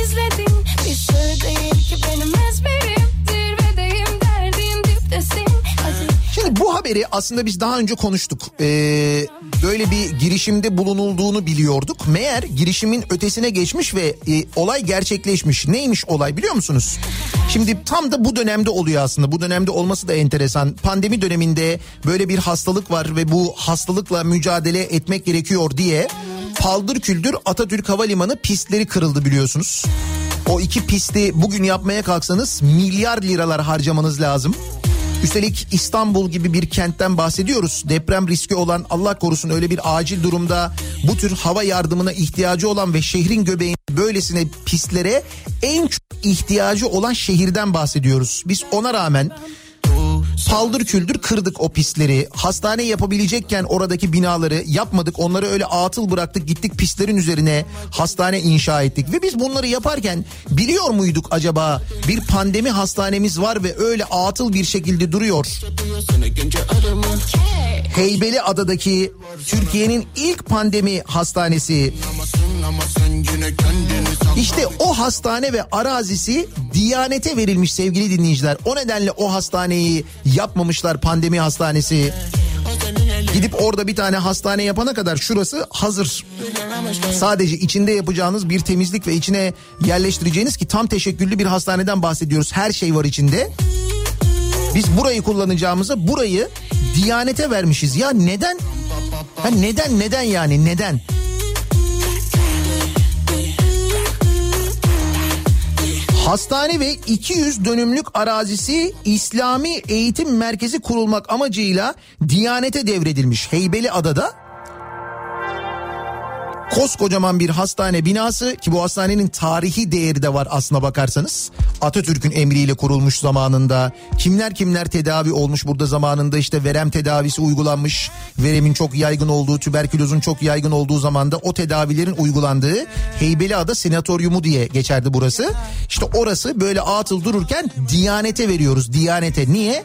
İzledin bir sır değil ki benim ezberim Zirvedeyim derdin diptesin Hadi Şimdi bu haberi aslında biz daha önce konuştuk. Ee, böyle bir girişimde bulunulduğunu biliyorduk. Meğer girişimin ötesine geçmiş ve e, olay gerçekleşmiş. Neymiş olay biliyor musunuz? Şimdi tam da bu dönemde oluyor aslında. Bu dönemde olması da enteresan. Pandemi döneminde böyle bir hastalık var ve bu hastalıkla mücadele etmek gerekiyor diye paldır küldür Atatürk Havalimanı pistleri kırıldı biliyorsunuz. O iki pisti bugün yapmaya kalksanız milyar liralar harcamanız lazım. Üstelik İstanbul gibi bir kentten bahsediyoruz. Deprem riski olan Allah korusun öyle bir acil durumda bu tür hava yardımına ihtiyacı olan ve şehrin göbeğinde böylesine pistlere en çok ihtiyacı olan şehirden bahsediyoruz. Biz ona rağmen paldır küldür kırdık o pistleri. Hastane yapabilecekken oradaki binaları yapmadık. Onları öyle atıl bıraktık gittik pistlerin üzerine hastane inşa ettik. Ve biz bunları yaparken biliyor muyduk acaba bir pandemi hastanemiz var ve öyle atıl bir şekilde duruyor. Heybeli Adadaki Türkiye'nin ilk pandemi hastanesi. İşte o hastane ve arazisi Diyanete verilmiş sevgili dinleyiciler. O nedenle o hastaneyi yapmamışlar pandemi hastanesi. Gidip orada bir tane hastane yapana kadar şurası hazır. Sadece içinde yapacağınız bir temizlik ve içine yerleştireceğiniz ki tam teşekküllü bir hastaneden bahsediyoruz. Her şey var içinde. Biz burayı kullanacağımıza burayı Diyanete vermişiz. Ya neden? Ha neden neden yani neden? Hastane ve 200 dönümlük arazisi İslami Eğitim Merkezi kurulmak amacıyla Diyanete devredilmiş Heybeli Adada. Koskocaman bir hastane binası ki bu hastanenin tarihi değeri de var aslına bakarsanız. Atatürk'ün emriyle kurulmuş zamanında. Kimler kimler tedavi olmuş burada zamanında işte verem tedavisi uygulanmış. Veremin çok yaygın olduğu, tüberkülozun çok yaygın olduğu zamanda o tedavilerin uygulandığı Heybeliada Senatoryumu diye geçerdi burası. İşte orası böyle atıl dururken Diyanete veriyoruz. Diyanete niye?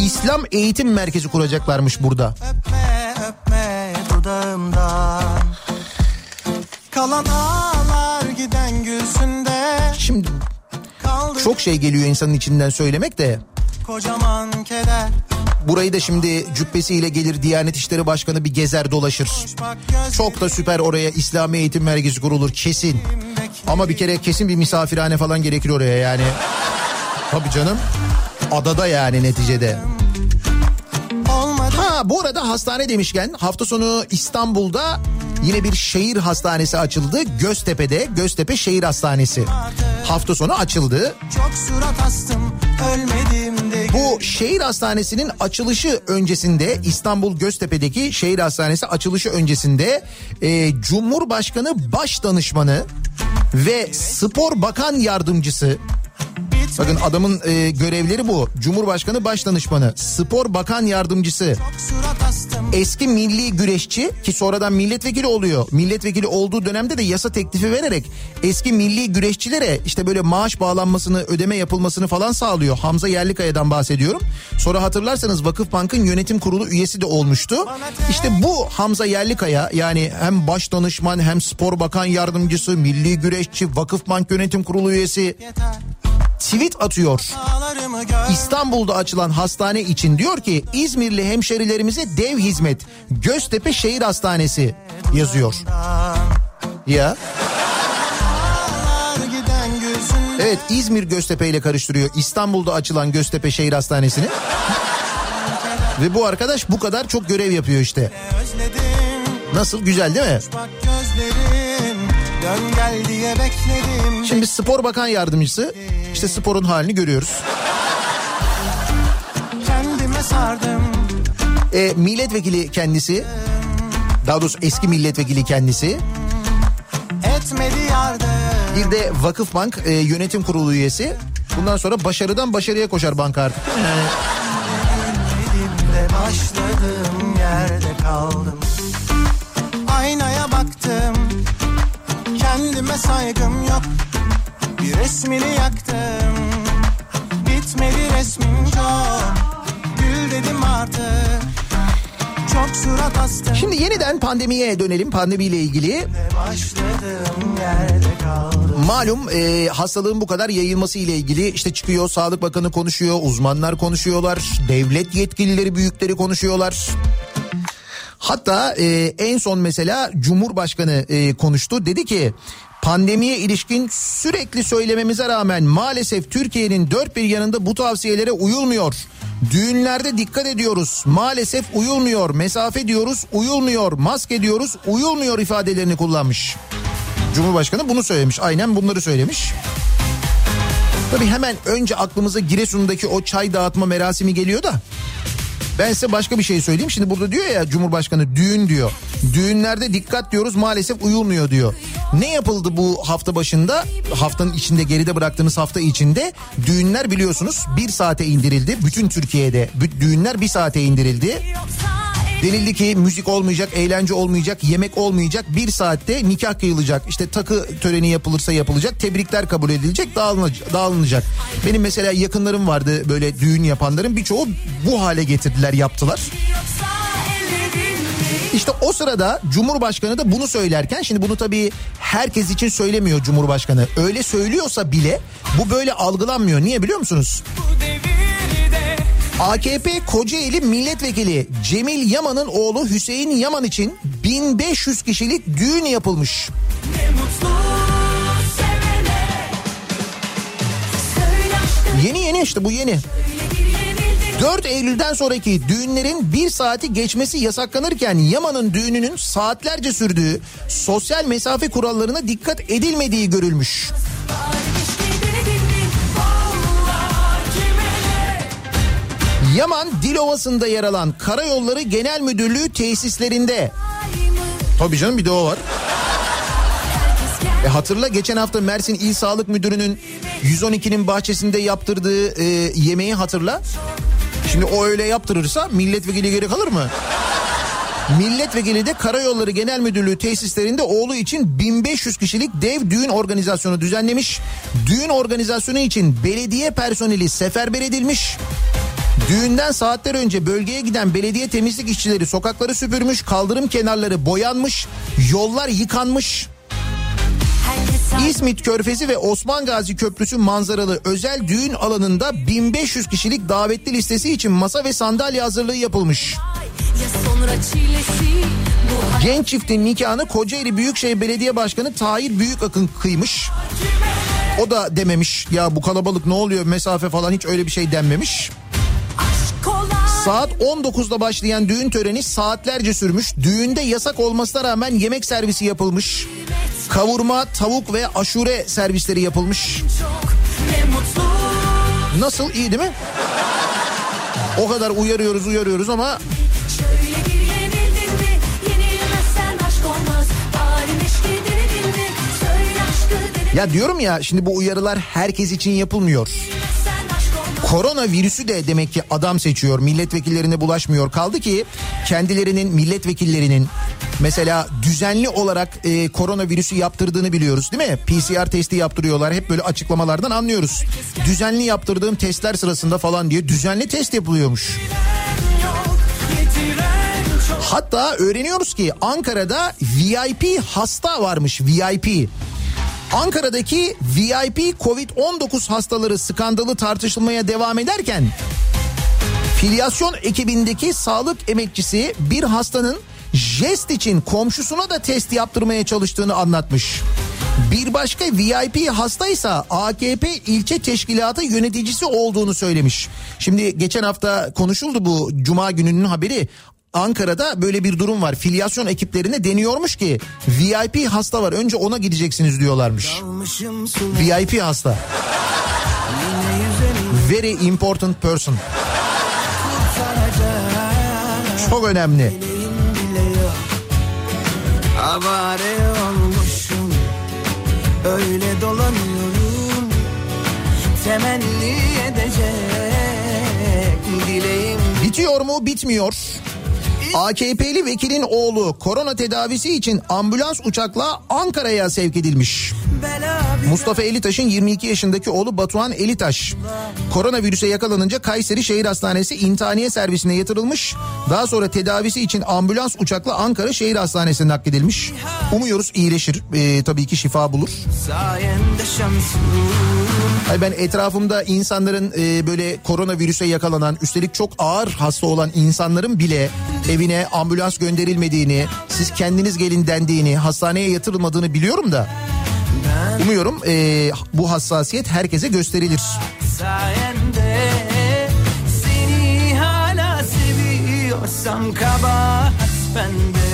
İslam Eğitim Merkezi kuracaklarmış burada. Öpme öpme dudağımdan Kalan ağlar giden gülsünde Şimdi çok şey geliyor insanın içinden söylemek de. kocaman keder Burayı da şimdi cübbesiyle gelir Diyanet İşleri Başkanı bir gezer dolaşır. Çok da süper oraya İslami Eğitim Merkezi kurulur kesin. Ama bir kere kesin bir misafirhane falan gerekir oraya yani. Tabii canım. Adada yani neticede. Ha bu arada hastane demişken hafta sonu İstanbul'da yine bir şehir hastanesi açıldı. Göztepe'de Göztepe Şehir Hastanesi. Hafta sonu açıldı. Astım Bu şehir hastanesinin açılışı öncesinde İstanbul Göztepe'deki şehir hastanesi açılışı öncesinde e, Cumhurbaşkanı Başdanışmanı ve Spor Bakan Yardımcısı Bakın adamın e, görevleri bu. Cumhurbaşkanı Başdanışmanı, Spor Bakan Yardımcısı, eski milli güreşçi ki sonradan milletvekili oluyor. Milletvekili olduğu dönemde de yasa teklifi vererek eski milli güreşçilere işte böyle maaş bağlanmasını, ödeme yapılmasını falan sağlıyor. Hamza Yerlikaya'dan bahsediyorum. Sonra hatırlarsanız Vakıfbank'ın yönetim kurulu üyesi de olmuştu. İşte bu Hamza Yerlikaya yani hem baş danışman hem spor bakan yardımcısı, milli güreşçi, Vakıfbank yönetim kurulu üyesi yeter tweet atıyor. İstanbul'da açılan hastane için diyor ki İzmirli hemşerilerimize dev hizmet Göztepe Şehir Hastanesi yazıyor. Ya evet İzmir Göztepe ile karıştırıyor İstanbul'da açılan Göztepe Şehir Hastanesi'ni. Ve bu arkadaş bu kadar çok görev yapıyor işte. Nasıl güzel değil mi? Şimdi spor bakan yardımcısı işte sporun halini görüyoruz. Kendime sardım E, milletvekili kendisi daha doğrusu eski milletvekili kendisi Bir de Vakıfbank e, yönetim kurulu üyesi. Bundan sonra başarıdan başarıya koşar banka artık. Yani başladığım yerde kaldım Aynaya baktım Kendime saygım yok Bir resmini yaktım Bitmedi resmin çok Gül dedim artık Çok surat astım Şimdi yeniden pandemiye dönelim. Pandemiyle ilgili malum e, hastalığın bu kadar yayılması ile ilgili işte çıkıyor Sağlık Bakanı konuşuyor, uzmanlar konuşuyorlar, devlet yetkilileri büyükleri konuşuyorlar. Hatta e, en son mesela Cumhurbaşkanı e, konuştu. Dedi ki pandemiye ilişkin sürekli söylememize rağmen maalesef Türkiye'nin dört bir yanında bu tavsiyelere uyulmuyor. Düğünlerde dikkat ediyoruz. Maalesef uyulmuyor. Mesafe diyoruz, uyulmuyor. Maske diyoruz, uyulmuyor ifadelerini kullanmış. Cumhurbaşkanı bunu söylemiş. Aynen bunları söylemiş. Tabii hemen önce aklımıza Giresun'daki o çay dağıtma merasimi geliyor da. Ben size başka bir şey söyleyeyim. Şimdi burada diyor ya Cumhurbaşkanı düğün diyor. Düğünlerde dikkat diyoruz maalesef uyulmuyor diyor. Ne yapıldı bu hafta başında? Haftanın içinde geride bıraktığımız hafta içinde düğünler biliyorsunuz bir saate indirildi. Bütün Türkiye'de düğünler bir saate indirildi. Denildi ki müzik olmayacak, eğlence olmayacak, yemek olmayacak. Bir saatte nikah kıyılacak. İşte takı töreni yapılırsa yapılacak. Tebrikler kabul edilecek, dağılınacak. Benim mesela yakınlarım vardı böyle düğün yapanların. Birçoğu bu hale getirdiler, yaptılar. İşte o sırada Cumhurbaşkanı da bunu söylerken şimdi bunu tabii herkes için söylemiyor Cumhurbaşkanı. Öyle söylüyorsa bile bu böyle algılanmıyor. Niye biliyor musunuz? AKP Kocaeli Milletvekili Cemil Yaman'ın oğlu Hüseyin Yaman için 1500 kişilik düğün yapılmış. Yeni yeni işte bu yeni. 4 Eylül'den sonraki düğünlerin bir saati geçmesi yasaklanırken Yaman'ın düğününün saatlerce sürdüğü sosyal mesafe kurallarına dikkat edilmediği görülmüş. Yaman Dilovası'nda yer alan Karayolları Genel Müdürlüğü tesislerinde. Tabii canım bir de o var. E hatırla geçen hafta Mersin İl Sağlık Müdürü'nün 112'nin bahçesinde yaptırdığı e, yemeği hatırla. Şimdi o öyle yaptırırsa milletvekili geri kalır mı? Milletvekili de Karayolları Genel Müdürlüğü tesislerinde oğlu için 1500 kişilik dev düğün organizasyonu düzenlemiş. Düğün organizasyonu için belediye personeli seferber edilmiş. Düğünden saatler önce bölgeye giden belediye temizlik işçileri sokakları süpürmüş, kaldırım kenarları boyanmış, yollar yıkanmış. İzmit Körfezi ve Osman Gazi Köprüsü manzaralı özel düğün alanında 1500 kişilik davetli listesi için masa ve sandalye hazırlığı yapılmış. Genç çiftin nikahını Kocaeli Büyükşehir Belediye Başkanı Tahir Büyükakın kıymış. O da dememiş ya bu kalabalık ne oluyor mesafe falan hiç öyle bir şey denmemiş. Saat 19'da başlayan düğün töreni saatlerce sürmüş. Düğünde yasak olmasına rağmen yemek servisi yapılmış. Kavurma, tavuk ve aşure servisleri yapılmış. Nasıl iyi değil mi? O kadar uyarıyoruz uyarıyoruz ama ya diyorum ya şimdi bu uyarılar herkes için yapılmıyor. Korona virüsü de demek ki adam seçiyor. Milletvekillerine bulaşmıyor. Kaldı ki kendilerinin milletvekillerinin mesela düzenli olarak e, korona virüsü yaptırdığını biliyoruz değil mi? PCR testi yaptırıyorlar. Hep böyle açıklamalardan anlıyoruz. Düzenli yaptırdığım testler sırasında falan diye düzenli test yapılıyormuş. Hatta öğreniyoruz ki Ankara'da VIP hasta varmış VIP. Ankara'daki VIP Covid-19 hastaları skandalı tartışılmaya devam ederken filyasyon ekibindeki sağlık emekçisi bir hastanın jest için komşusuna da test yaptırmaya çalıştığını anlatmış. Bir başka VIP hastaysa AKP ilçe teşkilatı yöneticisi olduğunu söylemiş. Şimdi geçen hafta konuşuldu bu cuma gününün haberi. Ankara'da böyle bir durum var. Filyasyon ekiplerine deniyormuş ki VIP hasta var. Önce ona gideceksiniz diyorlarmış. VIP hasta. Very important person. Çok önemli. Avare olmuşum Öyle dolanıyorum Temenni edecek Dileğim Bitiyor mu? Bitmiyor. AKP'li vekilin oğlu korona tedavisi için ambulans uçakla Ankara'ya sevk edilmiş. Mustafa Elitaş'ın 22 yaşındaki oğlu Batuhan Elitaş koronavirüse yakalanınca Kayseri Şehir Hastanesi intihaniye servisine yatırılmış. Daha sonra tedavisi için ambulans uçakla Ankara Şehir Hastanesi'ne nakledilmiş. Umuyoruz iyileşir. Ee, tabii ki şifa bulur. sayende şansım Ay ben etrafımda insanların e, böyle koronavirüse yakalanan üstelik çok ağır hasta olan insanların bile evine ambulans gönderilmediğini, siz kendiniz gelin dendiğini, hastaneye yatırılmadığını biliyorum da umuyorum e, bu hassasiyet herkese gösterilir. sayende Seni hala seviyorsam kabahat bende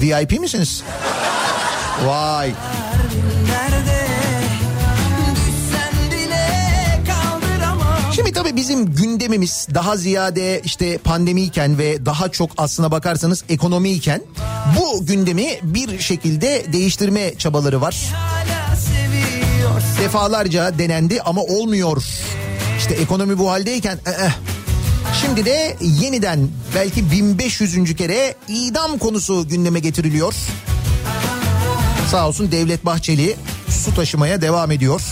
VIP misiniz? Vay. nerede Şimdi tabii bizim gündemimiz daha ziyade işte pandemiyken ve daha çok aslına bakarsanız ekonomiyken bu gündemi bir şekilde değiştirme çabaları var. Defalarca denendi ama olmuyor. İşte ekonomi bu haldeyken eh. şimdi de yeniden belki 1500. kere idam konusu gündeme getiriliyor. Sağ olsun Devlet Bahçeli su taşımaya devam ediyor.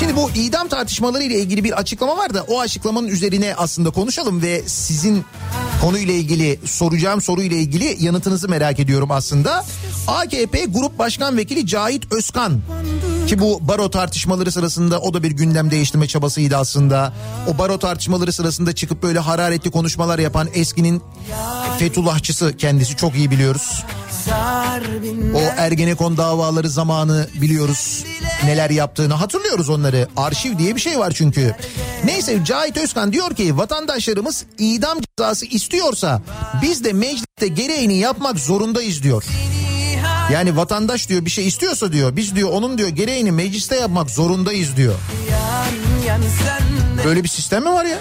Şimdi bu idam tartışmaları ile ilgili bir açıklama var da o açıklamanın üzerine aslında konuşalım ve sizin konuyla ilgili soracağım soruyla ilgili yanıtınızı merak ediyorum aslında. AKP Grup Başkan Vekili Cahit Özkan ki bu baro tartışmaları sırasında o da bir gündem değiştirme çabasıydı aslında. O baro tartışmaları sırasında çıkıp böyle hararetli konuşmalar yapan eskinin Fethullahçısı kendisi çok iyi biliyoruz. O Ergenekon davaları zamanı biliyoruz neler yaptığını hatırlıyoruz onları. Arşiv diye bir şey var çünkü. Neyse Cahit Özkan diyor ki vatandaşlarımız idam cezası istiyorsa biz de mecliste gereğini yapmak zorundayız diyor. Yani vatandaş diyor bir şey istiyorsa diyor biz diyor onun diyor gereğini mecliste yapmak zorundayız diyor. Böyle bir sistem mi var ya?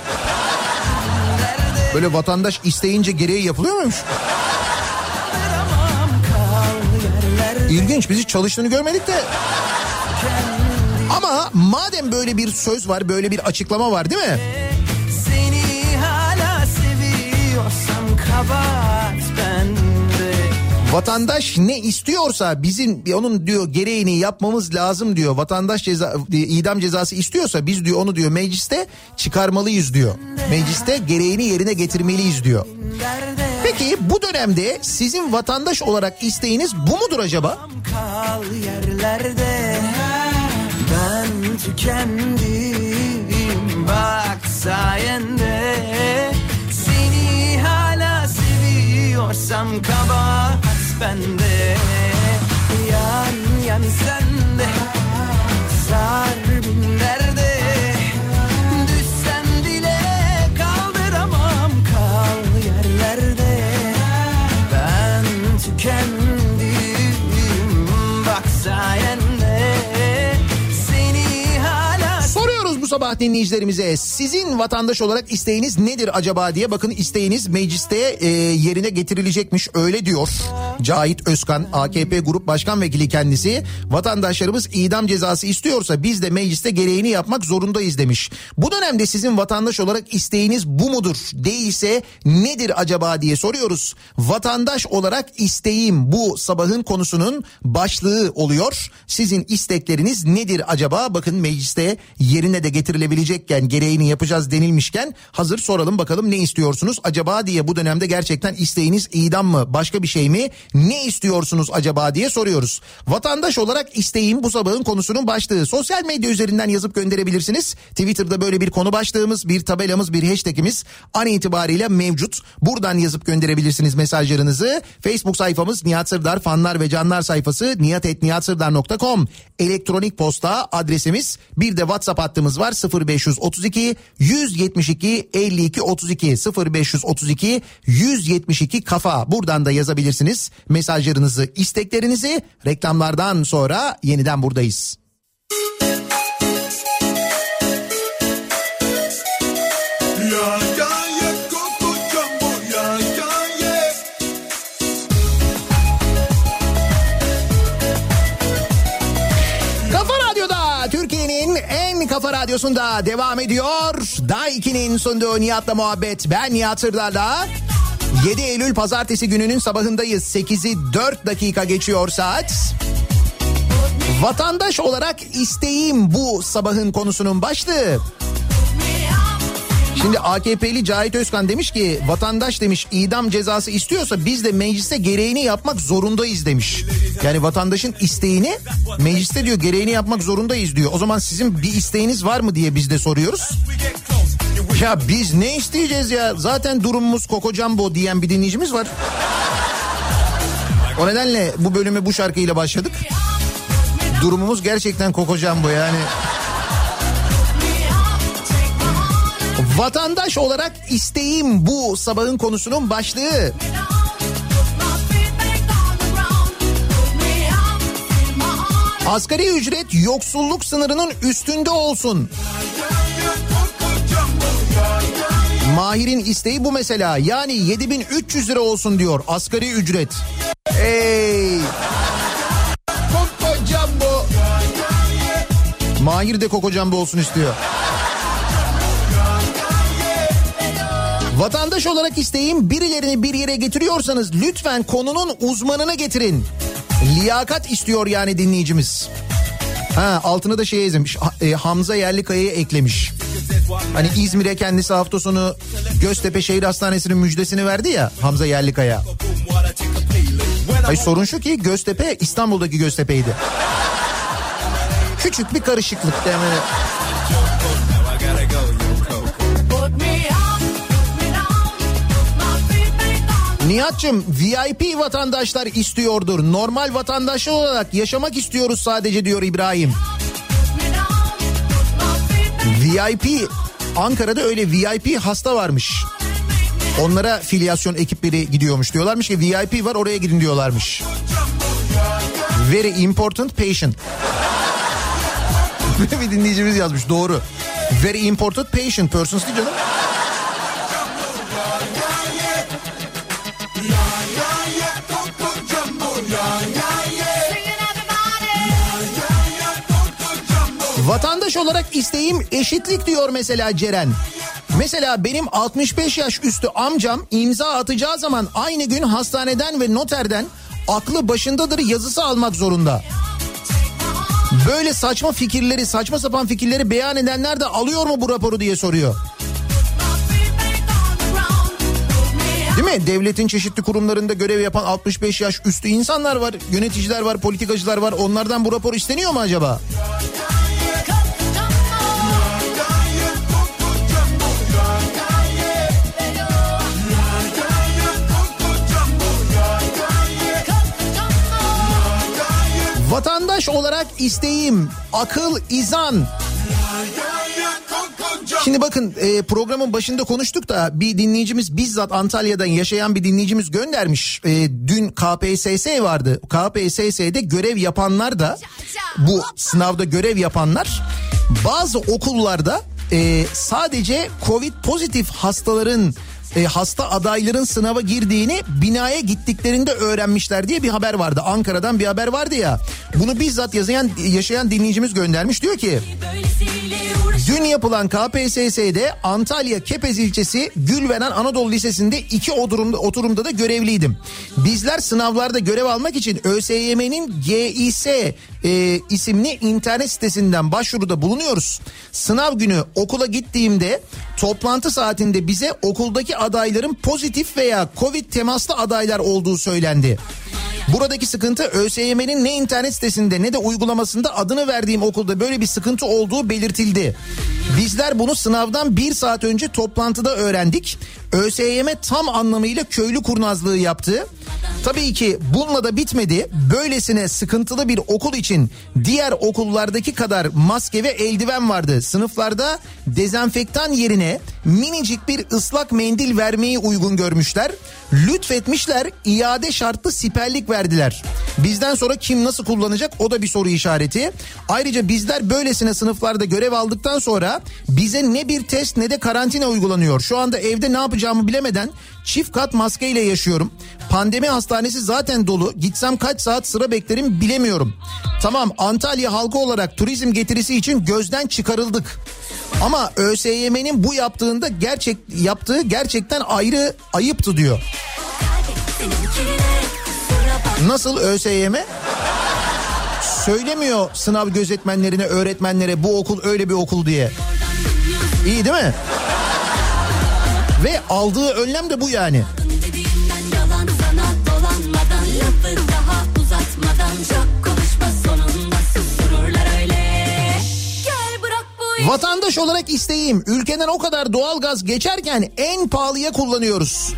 Böyle vatandaş isteyince gereği yapılıyor muymuş? İlginç biz hiç çalıştığını görmedik de. Ama madem böyle bir söz var böyle bir açıklama var değil mi? Seni hala seviyorsam bende Vatandaş ne istiyorsa bizim onun diyor gereğini yapmamız lazım diyor. Vatandaş ceza idam cezası istiyorsa biz diyor onu diyor mecliste çıkarmalıyız diyor. Mecliste gereğini yerine getirmeliyiz diyor. Peki bu dönemde sizin vatandaş olarak isteğiniz bu mudur acaba? kal yerlerde Ben tükendim bak sayende Seni hala seviyorsam kabahat bende. Yan yan sende. Sar bin sabah dinleyicilerimize sizin vatandaş olarak isteğiniz nedir acaba diye bakın isteğiniz mecliste e, yerine getirilecekmiş öyle diyor. Cahit Özkan AKP Grup Başkan Vekili kendisi vatandaşlarımız idam cezası istiyorsa biz de mecliste gereğini yapmak zorundayız demiş. Bu dönemde sizin vatandaş olarak isteğiniz bu mudur? Değilse nedir acaba diye soruyoruz. Vatandaş olarak isteğim bu sabahın konusunun başlığı oluyor. Sizin istekleriniz nedir acaba? Bakın mecliste yerine de getirilebilecekken gereğini yapacağız denilmişken hazır soralım bakalım ne istiyorsunuz acaba diye bu dönemde gerçekten isteğiniz idam mı başka bir şey mi ne istiyorsunuz acaba diye soruyoruz. Vatandaş olarak isteğim bu sabahın konusunun başlığı. Sosyal medya üzerinden yazıp gönderebilirsiniz. Twitter'da böyle bir konu başlığımız, bir tabelamız, bir hashtagimiz an itibariyle mevcut. Buradan yazıp gönderebilirsiniz mesajlarınızı. Facebook sayfamız Nihat Sırdar fanlar ve canlar sayfası niyatetniyatsırdar.com elektronik posta adresimiz bir de WhatsApp hattımız var 0532 172 52 32 0532 172 kafa. Buradan da yazabilirsiniz mesajlarınızı isteklerinizi. Reklamlardan sonra yeniden buradayız. Ya radyosunda devam ediyor. Daiki'nin sunduğu Nihat'la muhabbet. Ben Nihat Sırdar'la. 7 Eylül pazartesi gününün sabahındayız. 8'i 4 dakika geçiyor saat. Vatandaş olarak isteğim bu sabahın konusunun başlığı. Şimdi AKP'li Cahit Özkan demiş ki vatandaş demiş idam cezası istiyorsa biz de mecliste gereğini yapmak zorundayız demiş. Yani vatandaşın isteğini mecliste diyor gereğini yapmak zorundayız diyor. O zaman sizin bir isteğiniz var mı diye biz de soruyoruz. Ya biz ne isteyeceğiz ya zaten durumumuz kokocambo diyen bir dinleyicimiz var. O nedenle bu bölümü bu şarkıyla başladık. Durumumuz gerçekten kokocambo yani. Vatandaş olarak isteğim bu sabahın konusunun başlığı. Asgari ücret yoksulluk sınırının üstünde olsun. Mahir'in isteği bu mesela. Yani 7300 lira olsun diyor asgari ücret. Ey! Mahir de Koko Jumbo olsun istiyor. Vatandaş olarak isteğim birilerini bir yere getiriyorsanız lütfen konunun uzmanını getirin. Liyakat istiyor yani dinleyicimiz. Ha altına da şey yazmış. E, Hamza Yerlikaya'yı eklemiş. Hani İzmir'e kendisi hafta sonu Göztepe Şehir Hastanesi'nin müjdesini verdi ya Hamza Yerlikaya. Hayır sorun şu ki Göztepe İstanbul'daki Göztepe'ydi. Küçük bir karışıklık demeli. Nihat'cığım VIP vatandaşlar istiyordur. Normal vatandaş olarak yaşamak istiyoruz sadece diyor İbrahim. VIP Ankara'da öyle VIP hasta varmış. Onlara filyasyon ekipleri gidiyormuş diyorlarmış ki VIP var oraya gidin diyorlarmış. Very important patient. bir dinleyicimiz yazmış doğru. Very important patient persons değil canım. Vatandaş olarak isteğim eşitlik diyor mesela Ceren. Mesela benim 65 yaş üstü amcam imza atacağı zaman aynı gün hastaneden ve noterden aklı başındadır yazısı almak zorunda. Böyle saçma fikirleri, saçma sapan fikirleri beyan edenler de alıyor mu bu raporu diye soruyor. Değil mi? Devletin çeşitli kurumlarında görev yapan 65 yaş üstü insanlar var, yöneticiler var, politikacılar var. Onlardan bu rapor isteniyor mu acaba? Vatandaş olarak isteğim akıl izan. Şimdi bakın e, programın başında konuştuk da bir dinleyicimiz bizzat Antalya'dan yaşayan bir dinleyicimiz göndermiş. E, dün KPSS vardı. KPSS'de görev yapanlar da bu sınavda görev yapanlar Bazı okullarda e, sadece Covid pozitif hastaların e, hasta adayların sınava girdiğini binaya gittiklerinde öğrenmişler diye bir haber vardı. Ankara'dan bir haber vardı ya. Bunu bizzat yazan yaşayan dinleyicimiz göndermiş diyor ki Dün yapılan KPSS'de Antalya Kepez ilçesi Gülveren Anadolu Lisesi'nde iki oturumda, oturumda da görevliydim. Bizler sınavlarda görev almak için ÖSYM'nin GİS e, isimli internet sitesinden başvuruda bulunuyoruz. Sınav günü okula gittiğimde toplantı saatinde bize okuldaki adayların pozitif veya Covid temaslı adaylar olduğu söylendi. Buradaki sıkıntı ÖSYM'nin ne internet sitesinde ne de uygulamasında adını verdiğim okulda böyle bir sıkıntı olduğu belirtildi. Bizler bunu sınavdan bir saat önce toplantıda öğrendik. ÖSYM tam anlamıyla köylü kurnazlığı yaptı. Tabii ki bununla da bitmedi. Böylesine sıkıntılı bir okul için diğer okullardaki kadar maske ve eldiven vardı. Sınıflarda dezenfektan yerine minicik bir ıslak mendil vermeyi uygun görmüşler. Lütfetmişler iade şartlı siperlik verdiler. Bizden sonra kim nasıl kullanacak o da bir soru işareti. Ayrıca bizler böylesine sınıflarda görev aldıktan sonra bize ne bir test ne de karantina uygulanıyor. Şu anda evde ne yapacağımı bilemeden çift kat maskeyle yaşıyorum. Pandemi hastanesi zaten dolu. Gitsem kaç saat sıra beklerim bilemiyorum. Tamam Antalya halkı olarak turizm getirisi için gözden çıkarıldık. Ama ÖSYM'nin bu yaptığında gerçek yaptığı gerçekten ayrı ayıptı diyor. Nasıl ÖSYM? Söylemiyor sınav gözetmenlerine, öğretmenlere bu okul öyle bir okul diye. İyi değil mi? Ve aldığı önlem de bu yani. Vatandaş olarak isteğim ülkeden o kadar doğalgaz geçerken en pahalıya kullanıyoruz.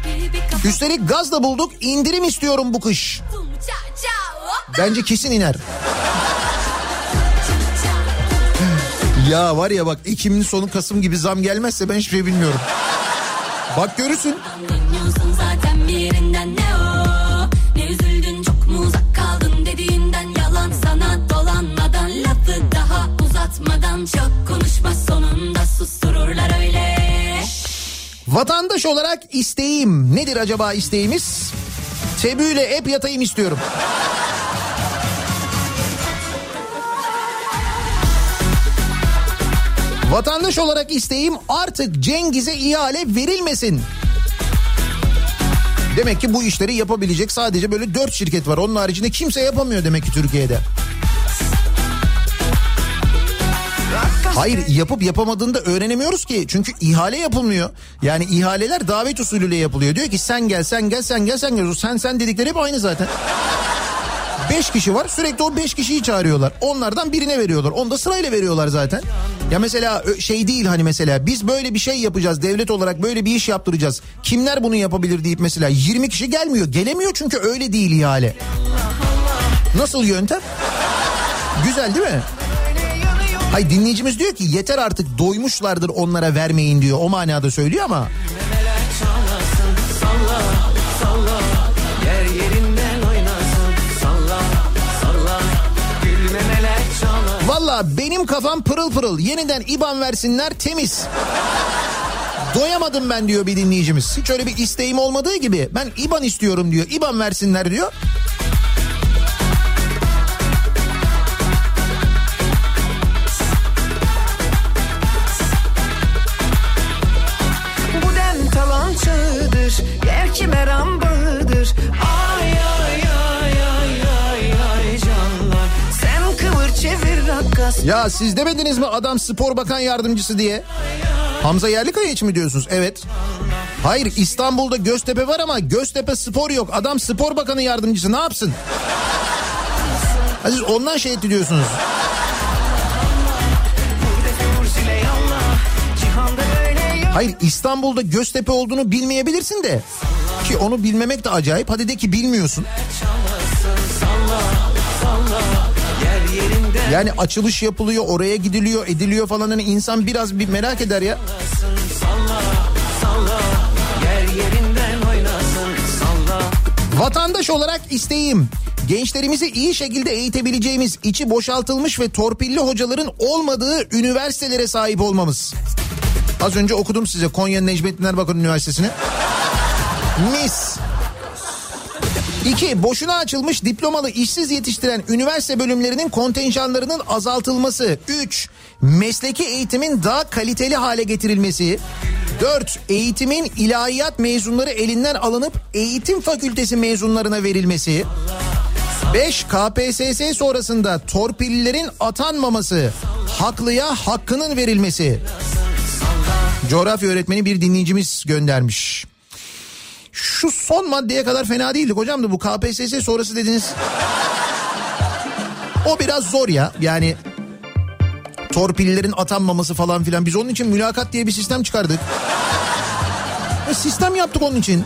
Üstelik gaz da bulduk indirim istiyorum bu kış. Bence kesin iner. Ya var ya bak Ekim'in sonu Kasım gibi zam gelmezse ben hiçbir şey bilmiyorum. Bak görürsün. Çok konuşma sonunda sustururlar öyle Vatandaş olarak isteğim nedir acaba isteğimiz? Tebüyle hep yatayım istiyorum. Vatandaş olarak isteğim artık Cengiz'e ihale verilmesin. Demek ki bu işleri yapabilecek sadece böyle dört şirket var. Onun haricinde kimse yapamıyor demek ki Türkiye'de. Hayır yapıp yapamadığını da öğrenemiyoruz ki. Çünkü ihale yapılmıyor. Yani ihaleler davet usulüyle yapılıyor. Diyor ki sen gel sen gel sen gel sen gel. Sen sen dedikleri hep aynı zaten. Beş kişi var sürekli o beş kişiyi çağırıyorlar. Onlardan birine veriyorlar. Onu da sırayla veriyorlar zaten. Ya mesela şey değil hani mesela biz böyle bir şey yapacağız devlet olarak böyle bir iş yaptıracağız. Kimler bunu yapabilir deyip mesela 20 kişi gelmiyor. Gelemiyor çünkü öyle değil ihale. Nasıl yöntem? Güzel değil mi? Hay dinleyicimiz diyor ki yeter artık doymuşlardır onlara vermeyin diyor. O manada söylüyor ama valla benim kafam pırıl pırıl. Yeniden IBAN versinler temiz. Doyamadım ben diyor bir dinleyicimiz. Hiç öyle bir isteğim olmadığı gibi. Ben IBAN istiyorum diyor. IBAN versinler diyor. Ya siz demediniz mi adam spor bakan yardımcısı diye? Hamza Yerlikaya hiç mi diyorsunuz? Evet. Hayır İstanbul'da Göztepe var ama Göztepe spor yok. Adam spor bakanı yardımcısı ne yapsın? Siz ondan şey yok Hayır İstanbul'da Göztepe olduğunu bilmeyebilirsin de. Ki onu bilmemek de acayip. Hadi de ki bilmiyorsun. Yani açılış yapılıyor, oraya gidiliyor, ediliyor falan. Hani insan biraz bir merak eder ya. Vatandaş olarak isteğim Gençlerimizi iyi şekilde eğitebileceğimiz içi boşaltılmış ve torpilli hocaların olmadığı üniversitelere sahip olmamız. Az önce okudum size Konya Necmettin Erbakan Üniversitesi'ni. Mis. İki, boşuna açılmış diplomalı işsiz yetiştiren üniversite bölümlerinin kontenjanlarının azaltılması. Üç, mesleki eğitimin daha kaliteli hale getirilmesi. Dört, eğitimin ilahiyat mezunları elinden alınıp eğitim fakültesi mezunlarına verilmesi. 5. KPSS sonrasında torpillilerin atanmaması, haklıya hakkının verilmesi. Coğrafya öğretmeni bir dinleyicimiz göndermiş. Şu son maddeye kadar fena değildik hocam da bu KPSS sonrası dediniz. O biraz zor ya yani torpillerin atanmaması falan filan. Biz onun için mülakat diye bir sistem çıkardık. E, sistem yaptık onun için.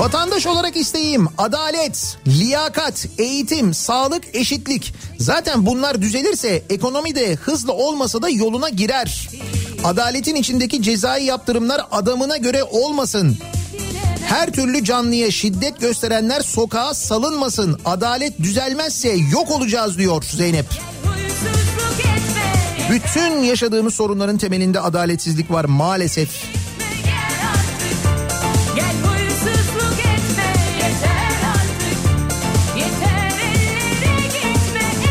Vatandaş olarak isteğim adalet, liyakat, eğitim, sağlık, eşitlik. Zaten bunlar düzelirse ekonomi de hızlı olmasa da yoluna girer. Adaletin içindeki cezai yaptırımlar adamına göre olmasın. Her türlü canlıya şiddet gösterenler sokağa salınmasın. Adalet düzelmezse yok olacağız diyor Zeynep. Bütün yaşadığımız sorunların temelinde adaletsizlik var maalesef.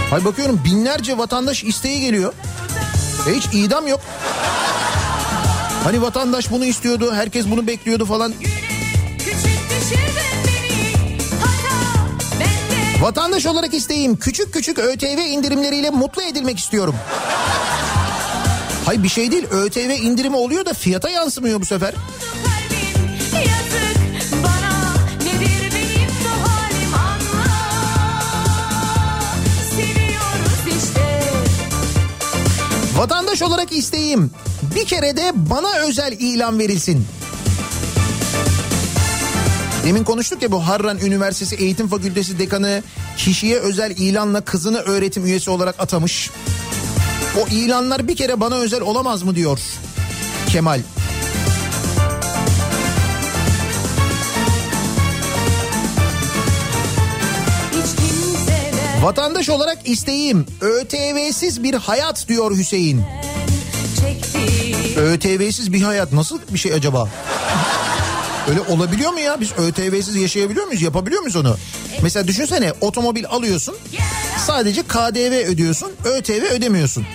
Hay bakıyorum binlerce vatandaş isteği geliyor. E hiç idam yok. Hani vatandaş bunu istiyordu, herkes bunu bekliyordu falan. Vatandaş olarak isteğim küçük küçük ÖTV indirimleriyle mutlu edilmek istiyorum. Hay bir şey değil ÖTV indirimi oluyor da fiyata yansımıyor bu sefer. Vatandaş olarak isteğim bir kere de bana özel ilan verilsin. Demin konuştuk ya bu Harran Üniversitesi Eğitim Fakültesi dekanı kişiye özel ilanla kızını öğretim üyesi olarak atamış. O ilanlar bir kere bana özel olamaz mı diyor Kemal. Vatandaş olarak isteğim ÖTV'siz bir hayat diyor Hüseyin. ÖTV'siz bir hayat nasıl bir şey acaba? Öyle olabiliyor mu ya? Biz ÖTV'siz yaşayabiliyor muyuz? Yapabiliyor muyuz onu? Mesela düşünsene otomobil alıyorsun. Sadece KDV ödüyorsun. ÖTV ödemiyorsun.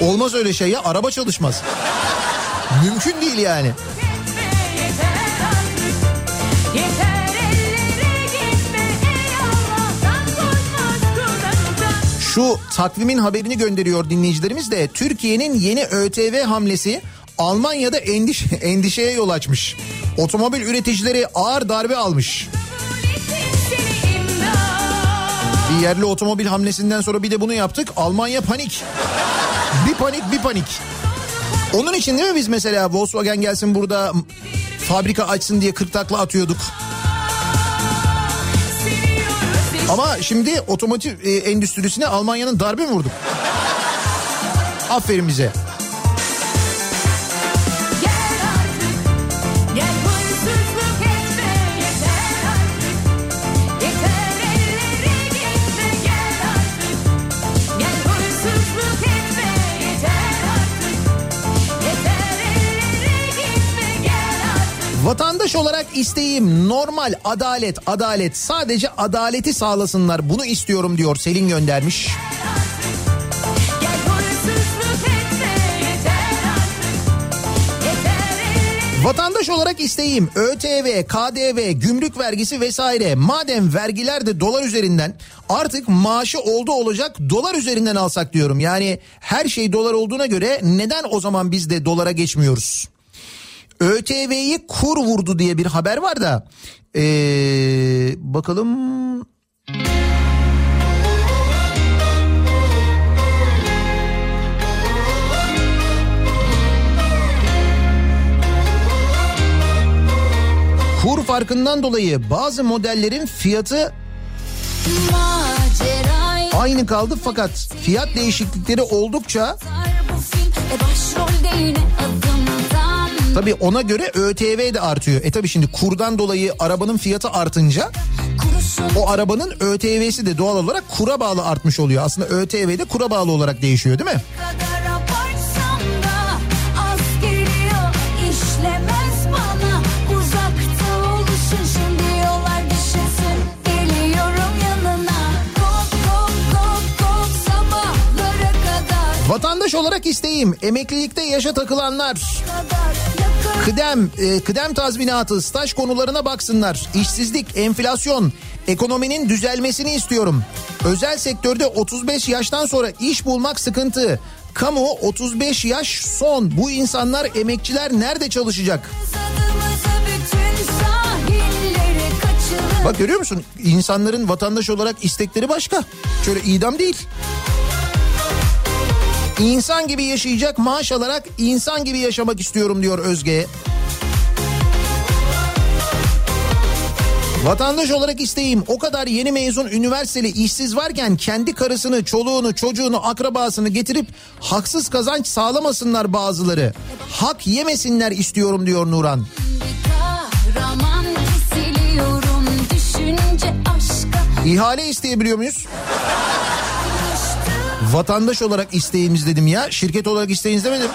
Olmaz öyle şey ya. Araba çalışmaz. Mümkün değil yani. Şu takvimin haberini gönderiyor dinleyicilerimiz de Türkiye'nin yeni ÖTV hamlesi Almanya'da endiş endişeye yol açmış. Otomobil üreticileri ağır darbe almış. Bir yerli otomobil hamlesinden sonra bir de bunu yaptık. Almanya panik. Bir panik bir panik. Onun için değil mi biz mesela Volkswagen gelsin burada fabrika açsın diye 40 takla atıyorduk. Ama şimdi otomotiv e, endüstrisine Almanya'nın darbe vurduk? Aferin bize. Vatandaş olarak isteğim normal adalet adalet sadece adaleti sağlasınlar bunu istiyorum diyor Selin göndermiş. Vatandaş olarak isteğim ÖTV, KDV, gümrük vergisi vesaire madem vergiler de dolar üzerinden artık maaşı oldu olacak dolar üzerinden alsak diyorum. Yani her şey dolar olduğuna göre neden o zaman biz de dolara geçmiyoruz? ÖTV'yi kur vurdu diye bir haber var da ee, bakalım. Kur farkından dolayı bazı modellerin fiyatı aynı kaldı fakat fiyat değişiklikleri oldukça tabii ona göre ÖTV de artıyor. E tabii şimdi kurdan dolayı arabanın fiyatı artınca o arabanın ÖTV'si de doğal olarak kura bağlı artmış oluyor. Aslında ÖTV de kura bağlı olarak değişiyor değil mi? Vatandaş olarak isteğim emeklilikte yaşa takılanlar kıdem e, kıdem tazminatı staj konularına baksınlar. İşsizlik, enflasyon, ekonominin düzelmesini istiyorum. Özel sektörde 35 yaştan sonra iş bulmak sıkıntı. Kamu 35 yaş son. Bu insanlar emekçiler nerede çalışacak? Bak görüyor musun? İnsanların vatandaş olarak istekleri başka. Şöyle idam değil. İnsan gibi yaşayacak maaş alarak insan gibi yaşamak istiyorum diyor Özge. Vatandaş olarak isteğim o kadar yeni mezun üniversiteli işsiz varken kendi karısını, çoluğunu, çocuğunu, akrabasını getirip haksız kazanç sağlamasınlar bazıları. Hak yemesinler istiyorum diyor Nuran. İhale isteyebiliyor muyuz? Vatandaş olarak isteğimiz dedim ya. Şirket olarak isteğiniz demedim.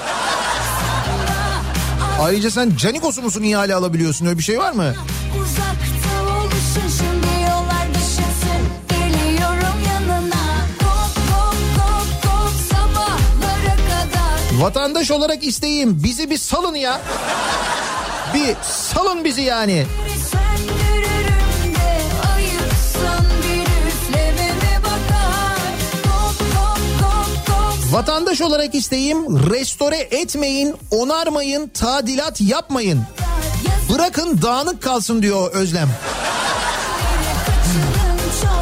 Ayrıca sen Canikos'u musun ihale alabiliyorsun öyle bir şey var mı? Uzakta oluşun şimdi yollar düşünsün Geliyorum yanına Kop kop kop kop sabahlara kadar Vatandaş olarak isteğim bizi bir salın ya. Bir salın bizi yani. Vatandaş olarak isteğim restore etmeyin, onarmayın, tadilat yapmayın. Bırakın dağınık kalsın diyor Özlem.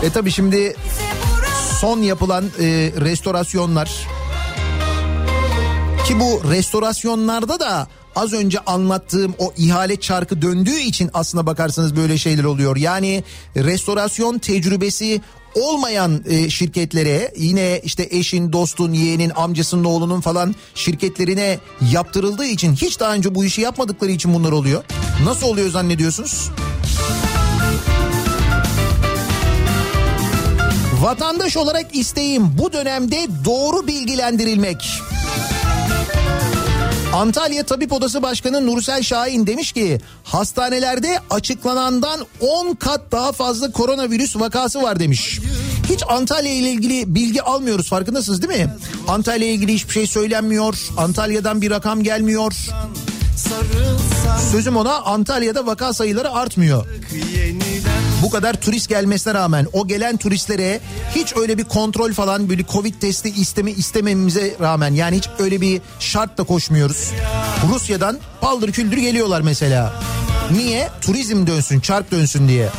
E tabi şimdi son yapılan e, restorasyonlar ki bu restorasyonlarda da az önce anlattığım o ihale çarkı döndüğü için aslına bakarsanız böyle şeyler oluyor. Yani restorasyon tecrübesi olmayan e, şirketlere yine işte eşin, dostun, yeğenin, amcasının oğlunun falan şirketlerine yaptırıldığı için hiç daha önce bu işi yapmadıkları için bunlar oluyor. Nasıl oluyor zannediyorsunuz? Vatandaş olarak isteğim bu dönemde doğru bilgilendirilmek. Antalya Tabip Odası Başkanı Nursel Şahin demiş ki hastanelerde açıklanandan 10 kat daha fazla koronavirüs vakası var demiş. Hiç Antalya ile ilgili bilgi almıyoruz farkındasınız değil mi? Antalya ile ilgili hiçbir şey söylenmiyor. Antalya'dan bir rakam gelmiyor. Sözüm ona Antalya'da vaka sayıları artmıyor. yeniden Bu kadar turist gelmesine rağmen o gelen turistlere hiç öyle bir kontrol falan böyle covid testi istemi istememize rağmen yani hiç öyle bir şart da koşmuyoruz. Rusya'dan paldır küldür geliyorlar mesela. Niye? Turizm dönsün, çark dönsün diye.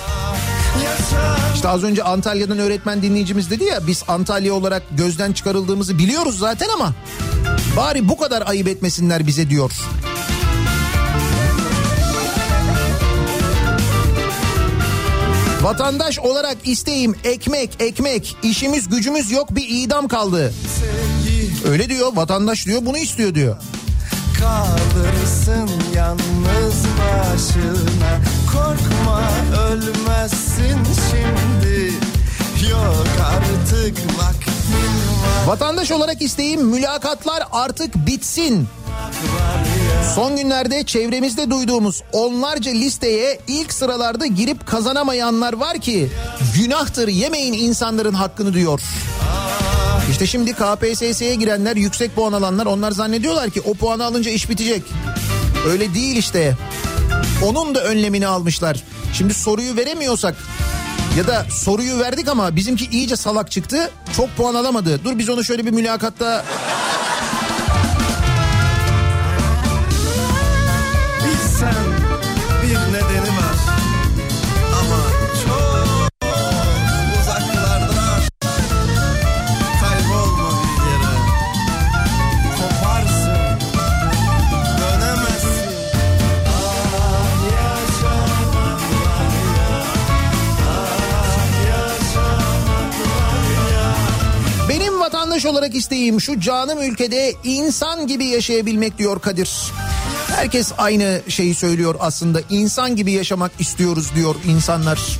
İşte az önce Antalya'dan öğretmen dinleyicimiz dedi ya biz Antalya olarak gözden çıkarıldığımızı biliyoruz zaten ama bari bu kadar ayıp etmesinler bize diyor. Vatandaş olarak isteğim ekmek ekmek işimiz gücümüz yok bir idam kaldı. Öyle diyor vatandaş diyor bunu istiyor diyor. kalırsın yalnız başına Korkma ölmezsin şimdi Yok artık vaktin Vatandaş olarak isteğim mülakatlar artık bitsin. Son günlerde çevremizde duyduğumuz onlarca listeye ilk sıralarda girip kazanamayanlar var ki günahtır yemeyin insanların hakkını diyor. İşte şimdi KPSS'ye girenler yüksek puan alanlar onlar zannediyorlar ki o puanı alınca iş bitecek. Öyle değil işte. Onun da önlemini almışlar. Şimdi soruyu veremiyorsak ya da soruyu verdik ama bizimki iyice salak çıktı. Çok puan alamadı. Dur biz onu şöyle bir mülakatta Olarak isteğim şu canım ülkede insan gibi yaşayabilmek diyor Kadir. Herkes aynı şeyi söylüyor aslında. İnsan gibi yaşamak istiyoruz diyor insanlar.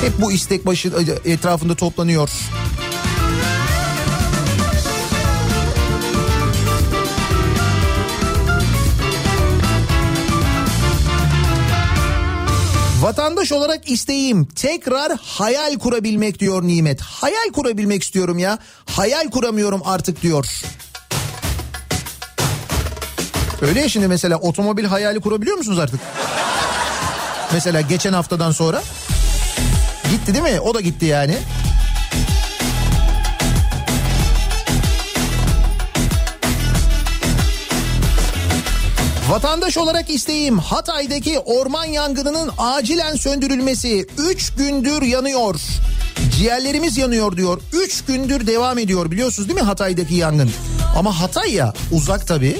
Hep bu istek başı etrafında toplanıyor. Vatandaş olarak isteğim tekrar hayal kurabilmek diyor Nimet. Hayal kurabilmek istiyorum ya. Hayal kuramıyorum artık diyor. Öyle ya şimdi mesela otomobil hayali kurabiliyor musunuz artık? Mesela geçen haftadan sonra. Gitti değil mi? O da gitti yani. Vatandaş olarak isteğim Hatay'daki orman yangınının acilen söndürülmesi. 3 gündür yanıyor. Ciğerlerimiz yanıyor diyor. 3 gündür devam ediyor biliyorsunuz değil mi Hatay'daki yangın? Ama Hatay ya uzak tabii.